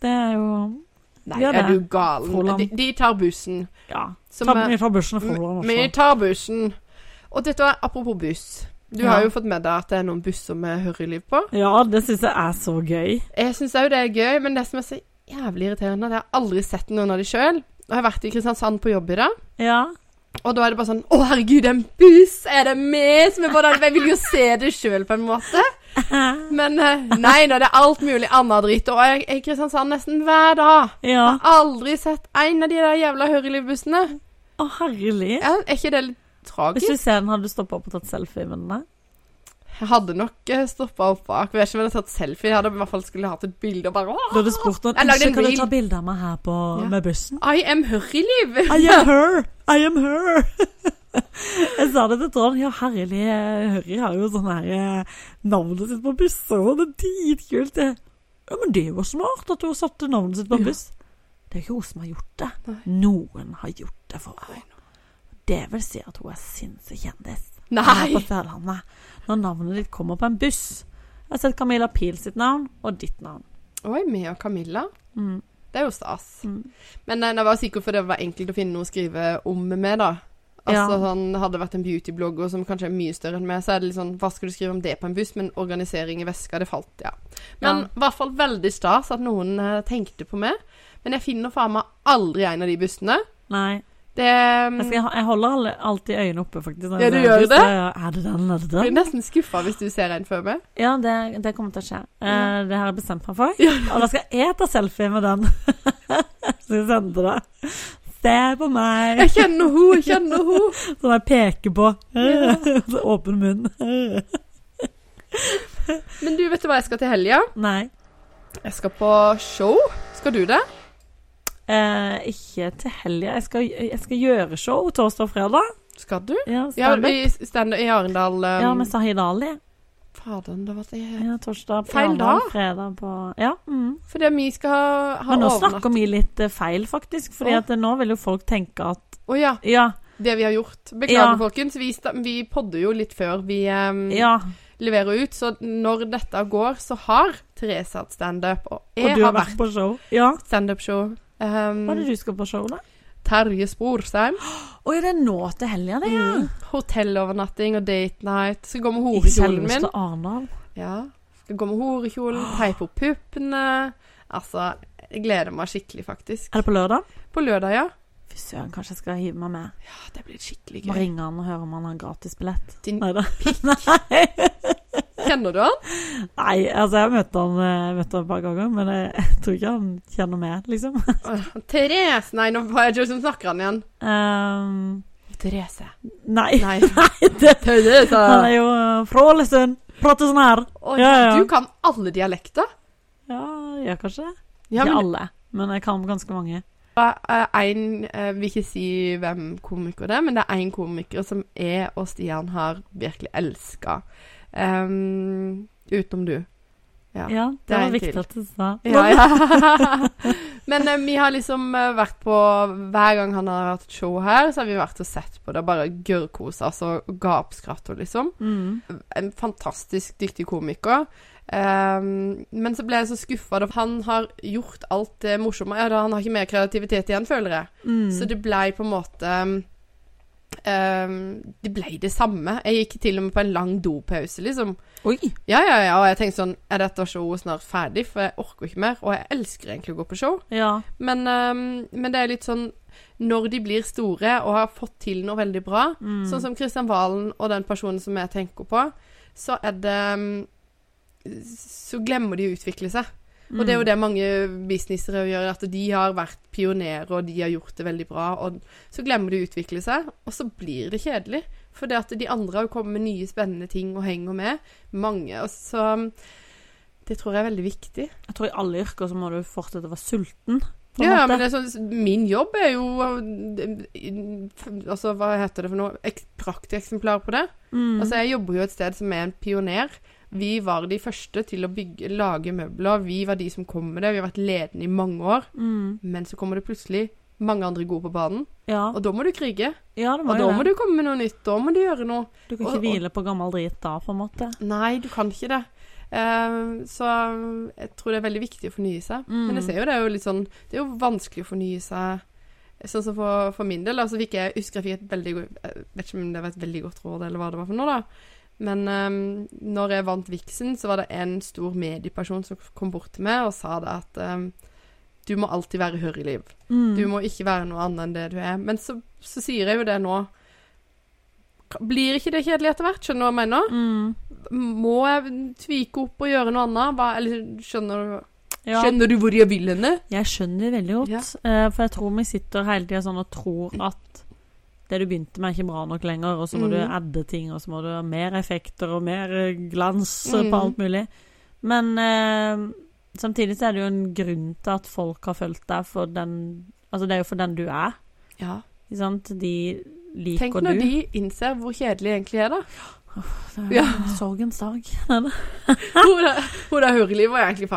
Det er jo Nei, Ja, er du galen? De, de tar bussen. Ja. Som Ta vi tar bussen og Froland Vi tar bussen. Og dette var apropos buss. Du Ja. har jo fått med deg at det er noen busser med høreliv på. Ja, det syns jeg er så gøy. Jeg syns òg det er gøy, men det som er så jævlig irriterende, er at jeg har aldri sett noen av de sjøl. Og jeg har vært i Kristiansand på jobb i dag. Ja. Og da er det bare sånn Å, herregud, en buss! Er det med? Som er bare, jeg vil jo se det sjøl, på en måte. *laughs* Men eh, nei da, det er alt mulig annet dritt. Og jeg er i Kristiansand nesten hver dag. Ja. Jeg har aldri sett en av de der jævla hørelivbussene. Å, herlig. Ja, er ikke det litt tragisk? Hvis du ser den, hadde du stoppa opp og tatt selfie med den? Jeg hadde nok stoppa opp bak. Jeg vet ikke om jeg hadde tatt selfie. Jeg hadde i hvert fall skulle hatt et bilde og bare Du hadde spurt om Unnskyld, kan du ta bilde av meg her på, Ja. med bussen? I am her I am *laughs* her! I am her! *laughs* Jeg sa det til Trond. Ja, herlig, eh, Hurry har jo sånn her eh, navnet sitt på busser, og det er dritkult, det. Ja, men det var smart at hun satte navnet sitt på Ja. buss. Det er ikke hun som har gjort det. Nei. Noen har gjort det for henne. Det vil si at hun er sinnssyk kjendis. Nei. På Sørlandet. Når navnet ditt kommer på en buss. Jeg har sett Camilla Pil sitt navn, og ditt navn. Oi, meg og Camilla. Mm. Det er jo stas. Mm. Men jeg var sikker for det var enkelt å finne noe å skrive om med, da. Altså, Ja. sånn, Hadde det vært en beautyblogger som kanskje er mye større enn meg, så er det litt sånn Hva skal du skrive om det på en buss? Men organisering i veska, det falt, ja. Men Ja. i hvert fall veldig stas at noen eh, tenkte på meg. Men jeg finner faen meg aldri en av de bussene. Nei. Det Jeg, skal, jeg holder alltid øynene oppe, faktisk. Ja, du gjør det? Ja, Er det den? Er det blir nesten skuffa hvis du ser en før meg. Ja, det, det kommer til å skje. Eh, Ja. det har jeg bestemt meg for. *laughs* Ja. Og da skal jeg ta selfie med den. *laughs* Så jeg sender det. Se på meg! Jeg kjenner ho, jeg kjenner ho. *laughs* Som jeg peker på. Ja. Så åpen munn. Men du, vet du hva jeg skal til helga? Nei. Jeg skal på show. Skal du det? Eh, ikke til helga. Jeg, skal- jeg skal gjøre show torsdag og fredag. Skal du? Ja, Ja, standup. i, stand i Arendal. Um, ja med Sahid Ali. Fader, det var det Ja, torsdag Feil dag? fredag på Ja. Mm. Fordi vi skal ha, ha Men nå overnatt. snakker vi litt eh, feil, faktisk. Fordi at eh, nå vil jo folk tenke at Å ja. Ja. Det vi har gjort. Beklager, Ja. folkens. Vi, vi podder jo litt før vi um, ja. leverer ut, så når dette går, så har Therese hatt standup, og jeg Og du har vært på show. Ja. standup-show. Um, Hva er det du skal på show, da? Terje Sporsheim. Å, er det nå til helga, det, ja? Mm. Hotellovernatting og date night. Skal gå med horekjolen min. I Arendal. Ja. Skal gå med horekjolen, peipe opp puppene. Altså, jeg gleder meg skikkelig, faktisk. Er det på lørdag? På lørdag, ja. Fy søren, kanskje jeg skal hive meg med. Ja, det blir skikkelig Må gøy. ringe han og høre om han har gratisbillett. Din Neida. *laughs* Nei. Kjenner du han? Nei, altså jeg har møtt han, eh, møtt han et par ganger, men jeg, *laughs* jeg tror ikke han kjenner meg, liksom. Therese Nei, nå var jeg ikke som snakker han igjen. Um, Therese. nei. Nei. *laughs* nei det, Therese. han er jo eh, fra Ålesund. Prater sånn her. Oi, Ja, ja. Du kan alle dialekter. Ja, gjør kanskje det. Ja, ikke alle, men jeg kan ganske mange. en Jeg vil ikke si hvem komiker det er, men det er én komiker som jeg og Stian har virkelig elska. Um, utenom du. Ja. Ja, det det var viktig til. at du sa. Ja, ja. *laughs* *laughs* Men eh, vi har liksom eh, vært på Hver gang han har hatt show her, så har vi vært og sett på det. Bare gørrkosa oss og gapskratt og liksom. Mm. En fantastisk dyktig komiker. Um, men så ble jeg så skuffa. Han har gjort alt det morsomme. Han har ikke mer kreativitet igjen, føler jeg. Mm. Så det blei på en måte ehm, Det ble det samme. Jeg gikk til og med på en lang dopause, liksom. Oi! Ja, ja, ja. Og jeg tenkte sånn Er dette showet snart ferdig? For jeg orker ikke mer. Og jeg elsker egentlig å gå på show. Ja. Men, ehm, men det er litt sånn Når de blir store og har fått til noe veldig bra, Mm. sånn som Kristian Valen og den personen som jeg tenker på, så er det um, Så glemmer de å utvikle seg. Og det er jo det mange businessere gjør, at de har vært pionerer, og de har gjort det veldig bra, og så glemmer de å utvikle seg, og så blir det kjedelig. For det at de andre har kommet med nye, spennende ting og henger med. Mange. Og så Det tror jeg er veldig viktig. Jeg tror i alle yrker så må du fortsette å være sulten. Ja, men det er sånn, min jobb er jo Altså, hva heter det for noe? Ek, Prakteksemplar på det. Mm. Altså, jeg jobber jo et sted som er en pioner. Vi var de første til å bygge, lage møbler. Vi var de som kom med det. Vi har vært ledende i mange år. mm. Men så kommer det plutselig mange andre gode på banen, Ja, og da må du krige. ja, Og da må du komme med noe nytt. Da må du gjøre noe. Du kan ikke og- hvile på gammel drit da, på en måte. Nei, du kan ikke det. Uh, så jeg tror det er veldig viktig å fornye seg. Mm. Men jeg ser jo det er jo litt sånn Det er jo vanskelig å fornye seg. Sånn som for, for min del. Altså fikk jeg husker jeg fikk et veldig godt Jeg vet ikke om det var et veldig godt råd, eller hva det var for noe, da. Men um, når jeg vant Vixen, så var det en stor medieperson som kom bort til meg og sa det at um, du må alltid være hørreliv. Mm. Du må ikke være noe annet enn det du er. Men så, så sier jeg jo det nå. Blir ikke det kjedelig etter hvert? Skjønner du hva jeg mener? mm. Må jeg tvike opp og gjøre noe annet? Hva, eller skjønner du, ja. skjønner du hvor jeg vil henne? Jeg skjønner veldig godt. Ja. eh, for jeg tror vi sitter hele tida sånn og tror at det du begynte med, er ikke bra nok lenger, og så må Mm. du adde ting, og så må du ha mer effekter og mer eh, glans Mm. på alt mulig. Men eh, samtidig så er det jo en grunn til at folk har fulgt deg for den Altså, det er jo for den du er, Ja. ikke sant? De liker du. Tenk når du. de innser hvor kjedelig egentlig er, da. Det er Ja. Sorgens dag. *laughs* Hun der, hun der Hurli var egentlig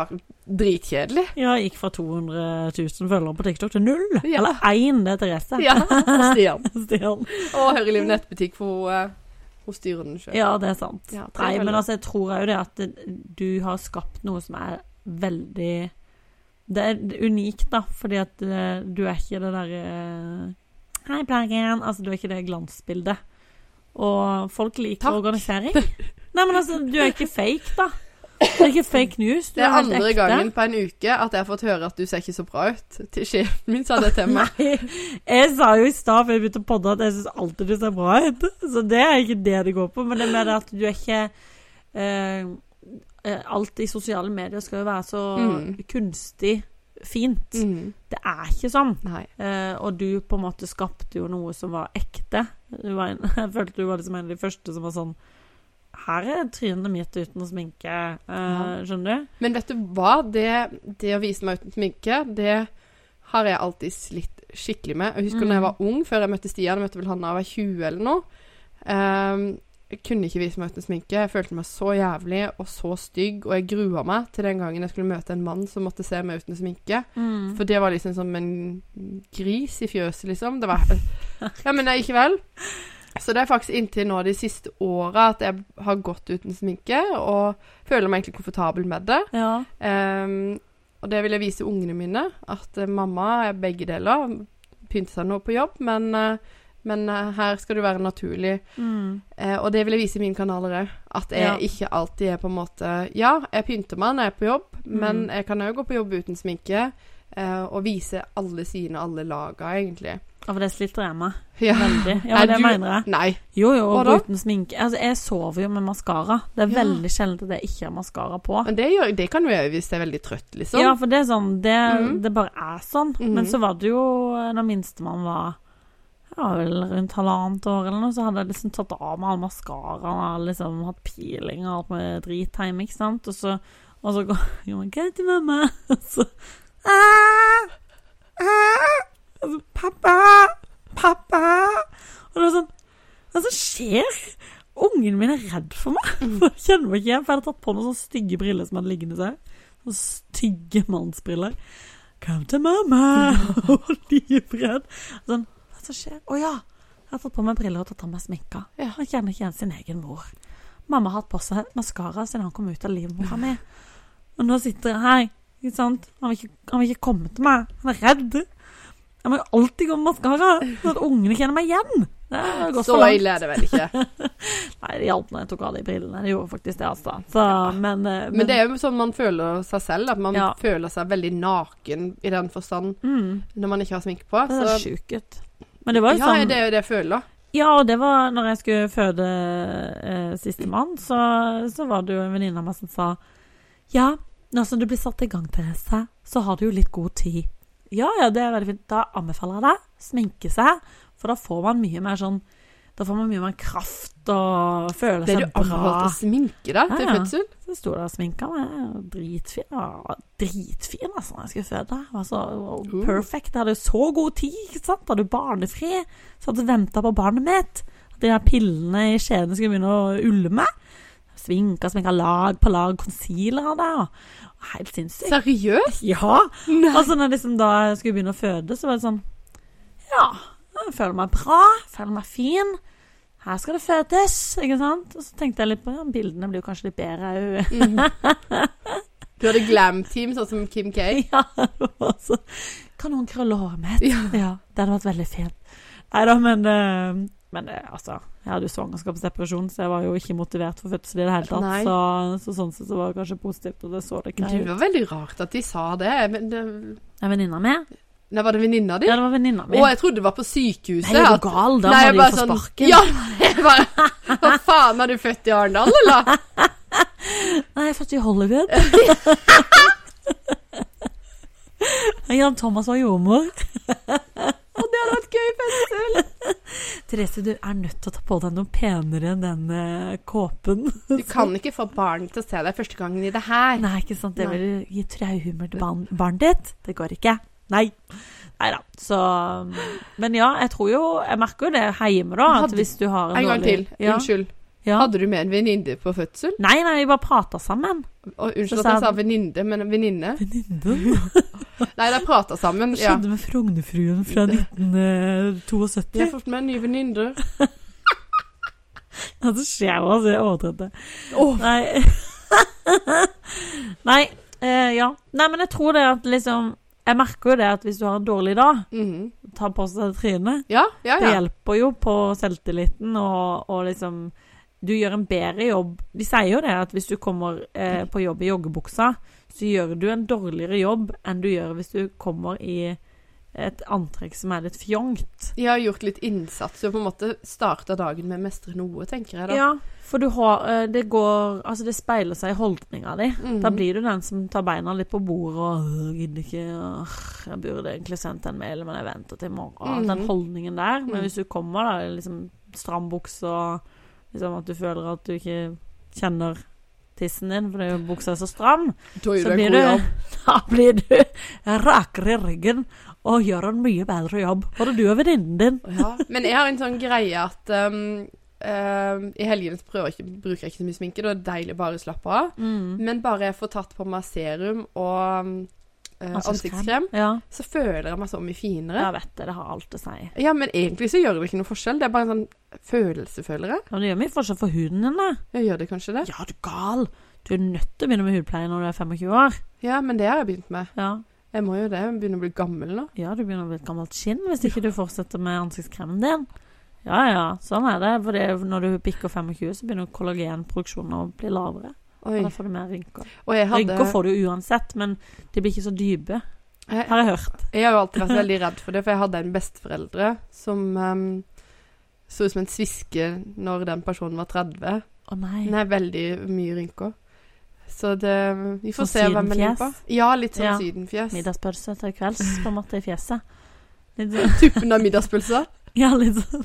dritkjedelig. Ja, gikk fra 200 000 følgere på TikTok til null. Ja. Eller én, det er Therese. Ja, og Stian. *laughs* Stian. Og Høreliv nettbutikk, for hun, eh, hun styrer den sjøl. Ja, det er sant. Ja, Nei, men altså, jeg tror òg det at du har skapt noe som er veldig Det er unikt, da, fordi at eh, du er ikke det derre Hei, plagen. Altså, du er ikke det glansbildet. Og folk liker Takk. organisering. Nei, men altså, du er ikke fake, da. Det er ikke fake news. Du Det er er andre ekte. gangen på en uke at jeg har fått høre at du ser ikke så bra ut. Til sjefen min sa det til meg. *laughs* Nei, jeg sa jo i stad før jeg begynte å podde at jeg syns alltid du ser bra ut. Så det er ikke det det går på. Men det er mer det at du er ikke eh, eh, Alt i sosiale medier skal jo være så Mm. kunstig fint. Mm. Det er ikke sånn. Eh, og du på en måte skapte jo noe som var ekte. Du var en, *laughs* jeg følte du var liksom en av de første som var sånn Her er trynet mitt uten sminke. Eh. Skjønner du? Men vet du hva? Det, det å vise meg uten sminke, det har jeg alltid slitt skikkelig med. Jeg husker Mm. da jeg var ung, før jeg møtte Stian, jeg møtte vel han da jeg var 20 eller noe. Ehm, jeg kunne ikke vise meg uten sminke. Jeg følte meg så jævlig og så stygg, og jeg grua meg til den gangen jeg skulle møte en mann som måtte se meg uten sminke. Mm. For det var liksom som en gris i fjøset, liksom. Det var *laughs* Ja, men ikke vel. Så det er faktisk inntil nå de siste åra at jeg har gått uten sminke, og føler meg egentlig komfortabel med det. Ja. Um, og det vil jeg vise ungene mine, at eh, mamma er begge deler. Pynte seg nå på jobb, men, eh, men uh, her skal du være naturlig. Mm. Uh, og det vil jeg vise i mine kanaler òg. At jeg Ja. ikke alltid er på en måte Ja, jeg pynter meg når jeg er på jobb, men Mm. jeg kan òg gå på jobb uten sminke. Uh, og vise alle sidene, alle laga, egentlig. ja, for det sliter jeg med. Ja. Veldig. Ja, det du- mener jeg. Nei. Jo, jo, og uten sminke. Altså, jeg sover jo med maskara. Det er Ja. veldig sjelden at jeg ikke har maskara på. Men det, gjør, det kan du gjøre hvis jeg er veldig trøtt, liksom. Ja, for det er sånn Det, mm. det bare er sånn. Mm. Men så var det jo Når minstemann var ja, vel rundt halvannet år eller noe, så hadde jeg liksom tatt av meg all maskaraen og liksom hatt peeling og alt med drit hjemme, ikke sant. Og så, og så går *laughs* jeg Hva til mamma? *laughs* Og så «Ah! Ah!» Og så Pappa! Pappa! Og det var sånn Hva som skjer? Ungen min er redd for meg. For *laughs* jeg kjenner meg ikke igjen, for jeg hadde tatt på noen sånne stygge briller som hadde liggende seg. Sånne stygge mannsbriller. Kom til mamma! Og livredd. Sånn, som skjer? Å ja! Jeg har tatt på meg briller og tatt av meg sminka. Ja. Han kjenner ikke igjen sin egen mor. Mamma har hatt på seg maskara siden han kom ut av livmora mi. Og nå sitter jeg her, ikke sant. Han vil ikke, han vil ikke komme til meg. Han er redd. Jeg må jo alltid gå med maskara, sånn at ungene kjenner meg igjen. Det Så ille er det vel ikke. *laughs* Nei, det hjalp når jeg tok av de brillene. Det gjorde faktisk det, altså. Så, men, men, Men det er jo sånn man føler seg selv, at man Ja. føler seg veldig naken i den forstand mm, når man ikke har sminke på. Det er sjukt. Men det var jo ja, sånn det er jo det jeg føler. Ja, og det var når jeg skulle føde eh, sistemann, så, så var det jo en venninne av meg som sa Ja, nå som du blir satt i gang, Therese, så har du jo litt god tid. Ja, ja, det er veldig fint. Da anbefaler jeg deg sminke seg, for da får man mye mer sånn Da får man mye mer kraft og føler Ble du seg bra. anbefalt å sminke deg til Ja, ja. fødsel? Så sto der og sminka meg. Dritfin. Ja, dritfin, altså, når jeg skulle føde. Jeg var så perfect. Jeg hadde jo så god tid, ikke sant. Hadde jo barnefri. Så hadde venta på barnet mitt. At de der pillene i skjeden skulle begynne å ulme. Svinka, sminka lag på lag concealer der. jeg. Helt sinnssykt. Seriøst? Ja. Nei. Altså, når liksom da jeg skulle begynne å føde, så var det sånn Ja, jeg føler meg bra. Føler meg fin. Her skal det fødes, ikke sant? Og så tenkte jeg litt på ja, bildene blir jo kanskje litt bedre òg. Mm. Du hadde glam-team, sånn som Kim K. *laughs* Ja, det var så Kan noen krølle håret mitt? Ja. Ja, det hadde vært veldig fint. Nei da, men eh, Men altså Jeg hadde jo svangerskapsdepresjon, så jeg var jo ikke motivert for fødsel i det hele tatt. Så, så sånn sett så var det kanskje positivt, og det så det greit ut. Det var veldig rart at de sa det. Men det Er venninna mi? Nei, var det venninna di? Ja, det var venninna Å, jeg trodde det var på sykehuset. Nei, er du gal? Da må bare få sånn- sparken. Ja, *laughs* jeg bare Hva faen, har du født i Arendal, eller? *laughs* Nei, jeg er født i Hollywood. *laughs* Jan Thomas var jordmor. Og det hadde vært gøy fødsel. Therese, du er nødt til å ta på deg noe penere enn den eh, kåpen. Du kan ikke få barn til å se deg første gangen i det her. Nei, ikke sant. Det vil gi traumer til barn, barnet ditt. Det går ikke. Nei. Nei da. Så Men ja, jeg tror jo Jeg merker jo det hjemme, da. At hvis du har en, En gang til. ja. Unnskyld. Ja. Hadde du med en venninne på fødsel? Nei, nei, vi bare prata sammen. Og unnskyld at jeg sa venninne, men venninne? Venninnen. *laughs* Nei, de prata sammen. Hva Ja. skjedde med Frognerfruen fra 1972? Jeg har fått med en ny venninne. *laughs* Ja, det skjer jo, altså. Jeg overdrev det. Åh, Nei. *laughs* Nei, eh, ja. Nei, men jeg tror det at liksom Jeg merker jo det at hvis du har en dårlig dag, mhm. ta på seg trynet. Ja, ja, Det hjelper jo på selvtilliten, og, og liksom Du gjør en bedre jobb. De sier jo det at hvis du kommer eh, på jobb i joggebuksa, så gjør du en dårligere jobb enn du gjør hvis du kommer i et antrekk som er litt fjongt. Jeg har gjort litt innsats og på en måte starta dagen med å mestre noe, tenker jeg da. Ja, for du har eh, Det går Altså, det speiler seg i holdninga di. Mm. Da blir du den som tar beina litt på bordet og «Åh, gidder ikke åh, Jeg burde egentlig sendt en mail, men jeg venter til i morgen. Mm. Den holdningen der. Men Mhm. hvis du kommer da liksom stram bukse og liksom at du føler at du ikke kjenner tissen din fordi buksa er så stram, så blir du. *laughs* Da blir du rakere i ryggen og gjør en mye bedre jobb. Både du og venninnen din. Ja. Men jeg har en sånn greie at um, um, i helgene bruker jeg ikke så mye sminke. Det er deilig deilig å bare slappe av. Men bare jeg får tatt på meg serum og eh, ansiktskrem, Ja. så føler jeg meg så mye finere. Jeg vet det. Det har alt å si. Ja, men egentlig så gjør det ikke noe forskjell. Det er bare en sånn følelse, føler jeg. Ja, det gjør mye forskjell for huden din, da. Jeg gjør det kanskje det. Ja, du gal. Du er nødt til å begynne med hudpleie når du er 25 år. Ja, men det har jeg begynt med. Ja, Jeg må jo det. Jeg begynner å bli gammel nå. ja du begynner å bli et gammelt skinn hvis ikke du fortsetter med ansiktskremen din. Ja, ja, sånn er det. For er- når du bikker 25, så begynner kollagenproduksjonen å bli lavere. Oi. Og da får du mer rynker. Hadde Rynker får du uansett, men de blir ikke så dype, jeg, har jeg hørt. jeg har jo alltid vært veldig redd for det, for jeg hadde en besteforeldre som um, så ut som en sviske når den personen var 30. Å nei. Den er veldig mye rynker. Så det Vi får Sånn se hvem jeg på. Ja, litt sånn Ja. sydenfjes. Middagspølse til kvelds, på en måte, i fjeset. *laughs* Sånn. Tuppen av middagspølse. Ja, litt sånn.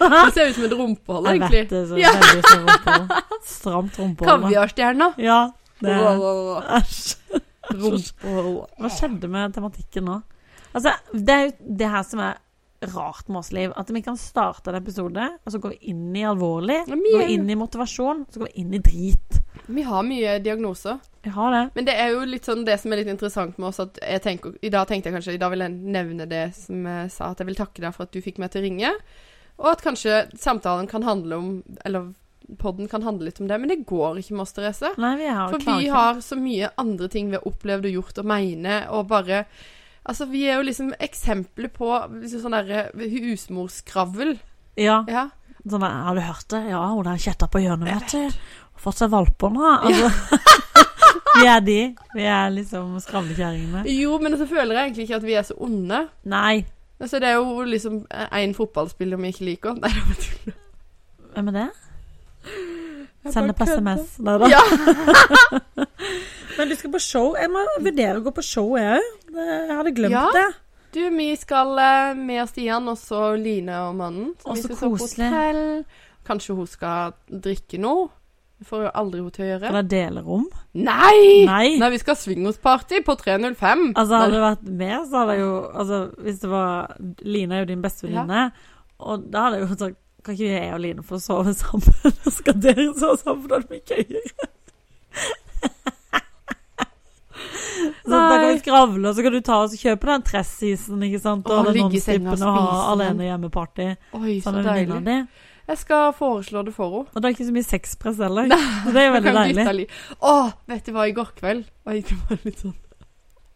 Det ser ut som et rumpehold, Jeg vet det. Så Ja. veldig sånn rumpehold. Stramt rumpehold. Kaviarstjerna. Ja. Det Rumpehold. Æsj. Hva skjedde med tematikken nå? Altså, det er jo det her som er rart med oss, Liv. At vi kan starte en episode, og så går vi inn i alvorlig, Går vi inn i motivasjon, så går vi inn i drit. Vi har mye diagnoser. Jeg har det. Men det er jo litt sånn det som er litt interessant med oss, at jeg tenker I dag tenkte jeg kanskje I dag vil jeg nevne det som jeg sa, at jeg vil takke deg for at du fikk meg til å ringe. Og at kanskje samtalen kan handle om Eller podden kan handle litt om det, men det går ikke med oss, Therese. Nei, vi har For vi har så mye andre ting vi har opplevd og gjort og mener, og bare Altså, vi er jo liksom eksempler på liksom sånn derre husmorskravl. Ja, Ja. sånn Har du hørt det? Ja, hun har kjetta på hjørnet, vet du. Valper nå. Altså, *laughs* vi er de. Vi er liksom skravlekjerringene. Jo, men så føler jeg egentlig ikke at vi er så onde. Nei. Altså, det er jo liksom én fotballspiller vi ikke liker. Nei, det var tull. Hvem er det? Send på. SMS. Nei da. Ja. *laughs* Men du skal på show. Jeg må vurdere å gå på show, jeg òg. Jeg hadde glemt Ja. det. Du, vi skal eh, med Stian, og så Line og mannen. Og så koselig. hotell. Kanskje hun skal drikke noe. Det får jo aldri hun til å gjøre. Eller delerom. Nei! Nei. Nei, vi skal swingersparty på 305. Altså, hadde det vært med, så hadde jeg jo Altså, hvis det var Line er jo din bestevenninne, og da hadde jeg jo sagt Kan ikke jeg og Line få sove sammen? *laughs* Skal dere sove sammen? Da hadde det mye gøyere. *laughs* Så da kan vi skravle, og så kan du ta og kjøpe den Tress-isen, ikke sant? Og og ligge i senga og nonstrippene og ha spise alene hjemmeparty Oi, så deilig. Jeg skal foreslå det for henne. Og det er ikke så mye sexpress heller. Så *laughs* det er veldig deilig. Å, vet du hva, i går kveld var det bare litt sånn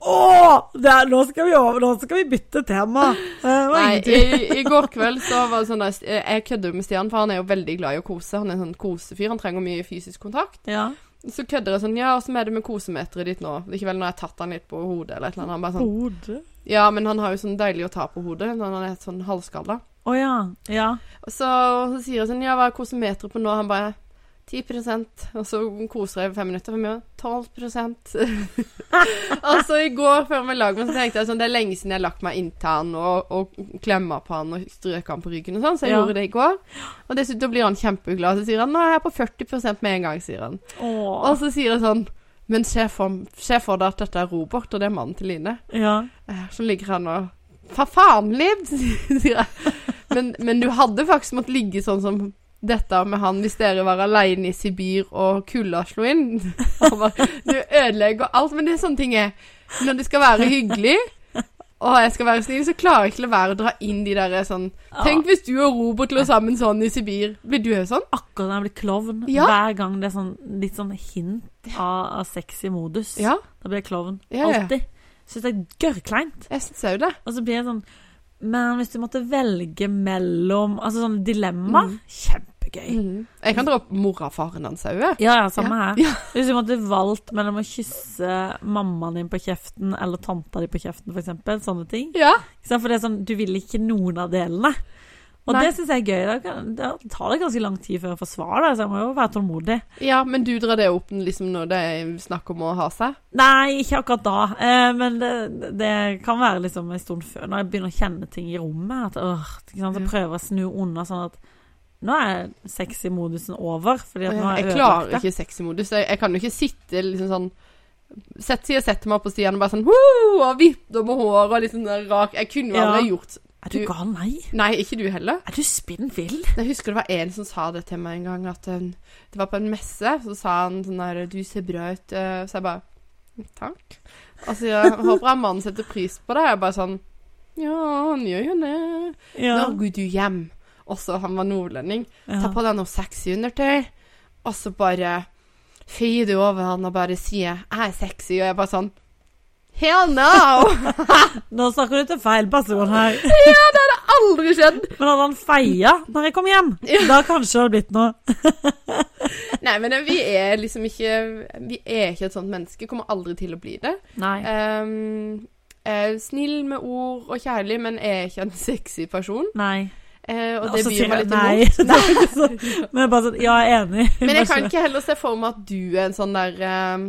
Åh, det er, nå, skal vi over, nå skal vi bytte tema. Eh, Det Nei, i, i går kveld så var det sånn der, Jeg kødder med Stian, for han er jo veldig glad i å kose. Han er en sånn kosefyr. Han trenger mye fysisk kontakt. Ja. Så kødder jeg sånn Ja, åssen er det med kosemeteret ditt nå? Likevel når jeg har tatt han litt på hodet eller et eller annet. Han bare sånn Hodet. Ja, men han har jo sånn deilig å ta på hodet når han er sånn halvskalla. Å ja. Ja. Og så, så sier jeg sånn Ja, hva er kosometeret på nå? Han bare 10% og så koser jeg i fem minutter. For meg 12 Altså, så i går før vi lagde meg, så tenkte jeg sånn Det er lenge siden jeg har lagt meg inntil han og, og klemma på han og strøker han på ryggen og sånn, så jeg Ja. gjorde det i går. Og dessuten blir han kjempeglad. Så sier han 'Nå er jeg på 40% med en gang', sier han. Åh. Og så sier jeg sånn Men se for, se for deg at dette er Robert, og det er mannen til Line. Ja. Eh, Så ligger han og Hva faen, Liv? *laughs* sier jeg. Men, men du hadde faktisk måttet ligge sånn som dette med han hvis dere var alene i Sibir og kulda slo inn. *laughs* Bare, Du ødelegger alt. Men det er sånne ting er Når det skal være hyggelig, og jeg skal være snill, så klarer jeg ikke la være å dra inn de der sånn Tenk hvis du og Robert lå sammen sånn i Sibir. Blir du òg sånn? Akkurat når jeg blir klovn. Ja. Hver gang det er sånn litt sånn hint av, av sexy modus. Ja, Da blir jeg klovn. Ja. Alltid. Syns det er gørrkleint. jeg syns òg det. Og så blir jeg sånn Men hvis du måtte velge mellom Altså sånne dilemma Mm. Kjempegøy. Mm. Jeg kan dra opp mora og faren hans òg. Ja, ja, samme Ja. her. Ja. *laughs* Hvis du måtte valgt mellom å kysse mammaen din på kjeften eller tanta di på kjeften, f.eks. sånne ting. Ja. For det er sånn, du vil ikke noen av delene. Og Nei. det syns jeg er gøy. Da, da tar det ganske lang tid før jeg får svar, da, så jeg må jo være tålmodig. ja, men du drar det opp liksom når det er snakk om å ha seg? Nei, ikke akkurat da. Eh, men det, det kan være liksom en stund før, når jeg begynner å kjenne ting i rommet. At, øh, ikke sant? Så prøver jeg å snu unna sånn at nå er sexy modusen over. Fordi at nå er Jeg jeg klarer ikke sexy-modus. Jeg, jeg kan jo ikke sitte liksom sånn Sett, jeg setter meg på Stian og bare sånn Woo! Og vipper med håret og liksom rak Jeg kunne jo Ja. aldri gjort Er du Du- gal? Nei. Nei, ikke du heller. Er du spinn vill? Jeg husker det var en som sa det til meg en gang, at eh, det var på en messe. Så sa han sånn der 'Du ser bra ut', eh, så jeg bare Takk. Altså, jeg håper han mannen setter pris på det. Jeg bare sånn Ja, han gjør jo det. Ja. Nå går du hjem. Også han var nordlending. Ta på deg noe sexy undertøy, og så bare feier du over han og bare sier 'jeg er sexy', og jeg bare sånn Hell no! *laughs* Nå snakker du til feil person her. *laughs* ja, det hadde Aldri skjedd! Men hadde han feia når jeg kom hjem, da kanskje det hadde blitt noe. *laughs* Nei, men vi er liksom ikke Vi er ikke et sånt menneske. Kommer aldri til å bli det. Nei. Um, snill med ord og kjærlig, men er ikke en sexy person. Nei. Eh, og det byr meg litt nei. imot. Så- Men bare sånn Ja, jeg er enig. Men jeg kan ikke heller se for meg at du er en sånn der eh,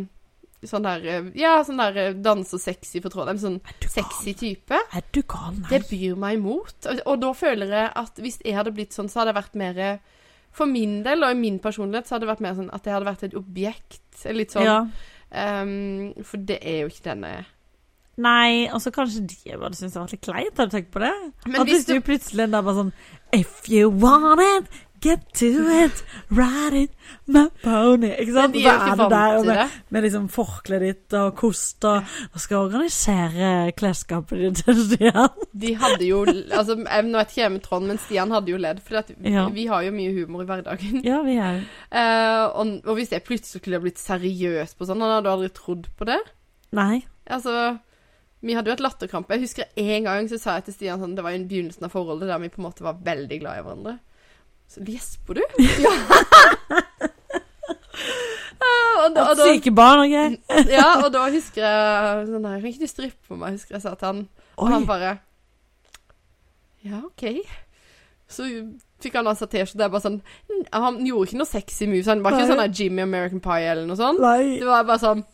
Sånn der eh, Ja, sånn der eh, danse og sexy på tråden. En sånn sexy type. Er du gal? Nei. Det byr meg imot. Og, og da føler jeg at hvis jeg hadde blitt sånn, så hadde jeg vært mer For min del, og i min personlighet, så hadde det vært mer sånn at jeg hadde vært et objekt. Litt sånn Ja. Um, For det er jo ikke den jeg er. Nei, og så kanskje de bare syntes det var litt kleint. Har du tenkt på det? Men at hvis hvis du plutselig da bare sånn If you want it, get to it, ride it, my pony. Ikke Men de er jo ikke vant til det. med liksom forkleet ditt og kost og, og skal organisere klesskapet ditt til Stian. De hadde jo Altså, jeg nå vet ikke jeg med Trond, men Stian hadde jo ledd. For vi, Ja. vi har jo mye humor i hverdagen. Ja, vi er Eh, og, og hvis jeg plutselig skulle blitt seriøs på sånn, hadde aldri trodd på det. Nei. Altså Vi hadde jo et latterkrampe. Jeg husker en gang så sa jeg til Stian sånn Det var i begynnelsen av forholdet der vi på en måte var veldig glad i hverandre. Så gjesper du? *laughs* *laughs* Ja. Og, da, og, da, syke barn og *laughs* greier. ja, og da husker jeg sånn der, Kan ikke du strippe på meg? Husker jeg sa til han. Og Oi. han bare Ja, OK. Så fikk han altså T-skjorte. Det er bare sånn Han gjorde ikke noe sexy moves. Han var ikke Nei. sånn der Jimmy American Pie eller noe sånt. Nei. Det var bare sånn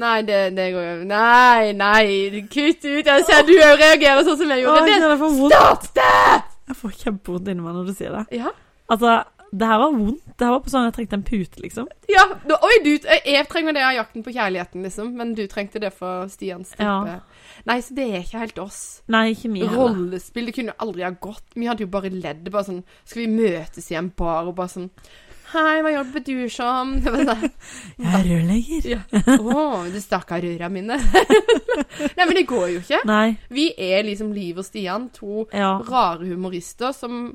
Nei, det, det går jo Nei, nei, kutt ut. Jeg ser du òg reagerer sånn som jeg gjorde. Oi, Det det. Stopp det! Jeg får kjempevondt inni meg når du sier det. Ja. Altså, det her var vondt. Det her var på sånn jeg trengte en pute, liksom. ja. da- Oi, du Jeg trenger det av jakten på kjærligheten, liksom. Men du trengte det for Stians type. Ja. Nei, så det er ikke helt oss. Nei, ikke mye. Rollespill, det kunne aldri ha gått. Vi hadde jo bare ledd. Bare sånn Skal vi møtes i en bar og bare sånn Hei, hva jobber du som? *laughs* Jeg er rørlegger. ja. oh, du stakk av røra mine. *laughs* Nei, men det går jo ikke. Nei. Vi er liksom Liv og Stian, to Ja. rare humorister som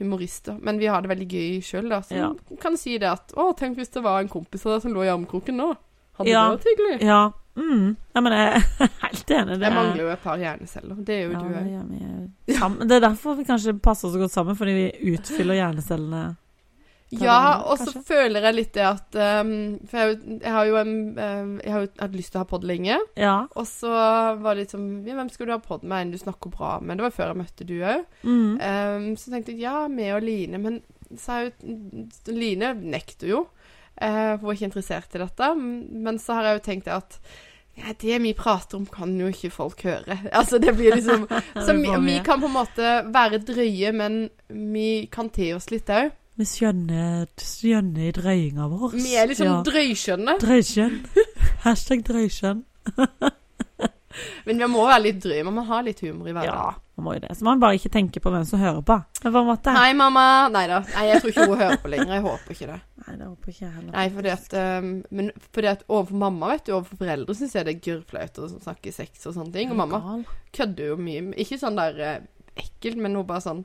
Humorister. Men vi har det veldig gøy sjøl, da. Som Ja. kan si det at Å, tenk hvis det var en kompis av deg som lå i armkroken nå. Hadde Ja. det vært hyggelig? Ja. Mm. ja, men jeg er *laughs* helt enig. Det Jeg er- mangler jo et par hjerneceller. Det er jo ja, du òg. Det, det er derfor vi kanskje passer så godt sammen, fordi vi utfyller hjernecellene. Ja, og så føler jeg litt det at um, For jeg, jeg har jo en um, Jeg har jo hatt lyst til å ha pod lenge. Ja. Og så var det litt sånn ja, Hvem skal du ha pod med? En du snakker bra med? Det var før jeg møtte du òg. Mm. Um, så tenkte jeg ja, meg og Line. Men så er jo Line nekter jo. Uh, hun er ikke interessert i dette. Men så har jeg jo tenkt at ja, det vi prater om, kan jo ikke folk høre. *laughs* Altså, det blir liksom *laughs* Så vi, vi kan på en måte være drøye, men vi kan te oss litt òg. Vi skjønner, skjønner i drøyinga vår. Vi er liksom Ja. drøyskjønne. Drøyskjønn. *laughs* Hashtag drøyskjønn. *laughs* Men vi må være litt drøye. Man må ha litt humor i Ja, hverdagen. man må jo det. Så man bare ikke tenker på hvem som hører på. På. Hei, mamma. Nei da. Nei, jeg tror ikke hun hører på lenger. Jeg håper ikke det. Nei, det håper ikke jeg heller. Nei, fordi at um, Men fordi at overfor mamma, vet du, overfor foreldre syns jeg det er gørrflaut å snakke sex og sånne ting. Og mamma kødder jo mye. Ikke sånn der eh, ekkelt, men hun bare sånn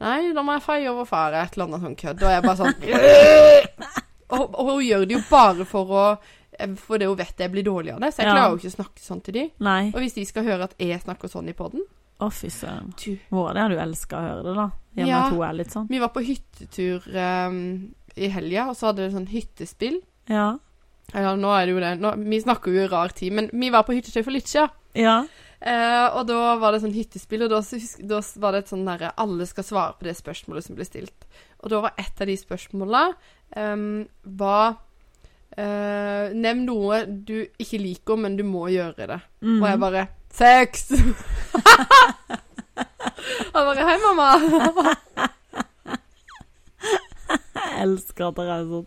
Nei, da må jeg feie over far, et eller annet sånn kødd. Og jeg bare sånn *laughs* *laughs* og, og hun gjør det jo bare for å For det hun vet jeg blir dårlig av det. Så jeg Ja. klarer jo ikke å snakke sånn til de. Nei. Og hvis de skal høre at jeg snakker sånn i poden Å, fy søren. er det hadde jo elska å høre det, da. I Ja. at hun er litt sånn. Vi var på hyttetur um, i helga, og så hadde det sånn hyttespill. Ja. Ja, nå er det jo det. Nå, vi snakker jo i rar tid, men vi var på hyttetur for litt siden. Ja. Eh, og da var det sånn hyttespill, og da, da var det et sånn derre Alle skal svare på det spørsmålet som ble stilt. Og da var et av de spørsmåla um, var eh, Nevn noe du ikke liker, men du må gjøre det. Mm. Og jeg bare Sex! *laughs* Og bare Hei, mamma. Jeg *laughs* elsker at dere er sånn.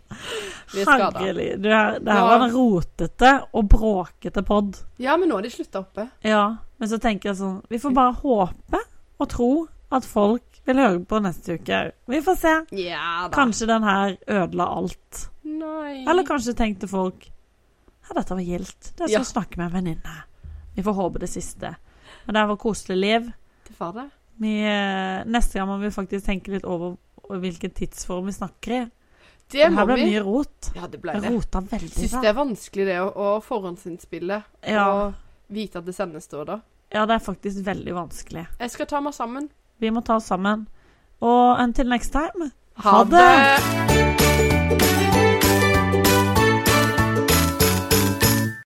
Vi er skada. Det her var en rotete og bråkete pod. Ja, men nå har de slutta oppe. Ja, men så tenker jeg sånn Vi får bare håpe og tro at folk vil høre på neste uke. Vi får se. Ja. Kanskje den her ødela alt. Nei. Eller kanskje tenkte folk Ja, dette var gildt. Det er som å snakke med en venninne. Vi får håpe det siste. Men det var koselig liv. Det var det. Vi, eh, neste gang må vi faktisk tenke litt over hvilken tidsform vi snakker i. Det her ble vi. mye rot. Ja, det ble det. rota veldig. Syns det er vanskelig det å, å forhåndsinnspille Ja. og vite at det sendes da da. ja, det er faktisk veldig vanskelig. Jeg skal ta meg sammen. Vi må ta oss sammen. Og until next time Ha det!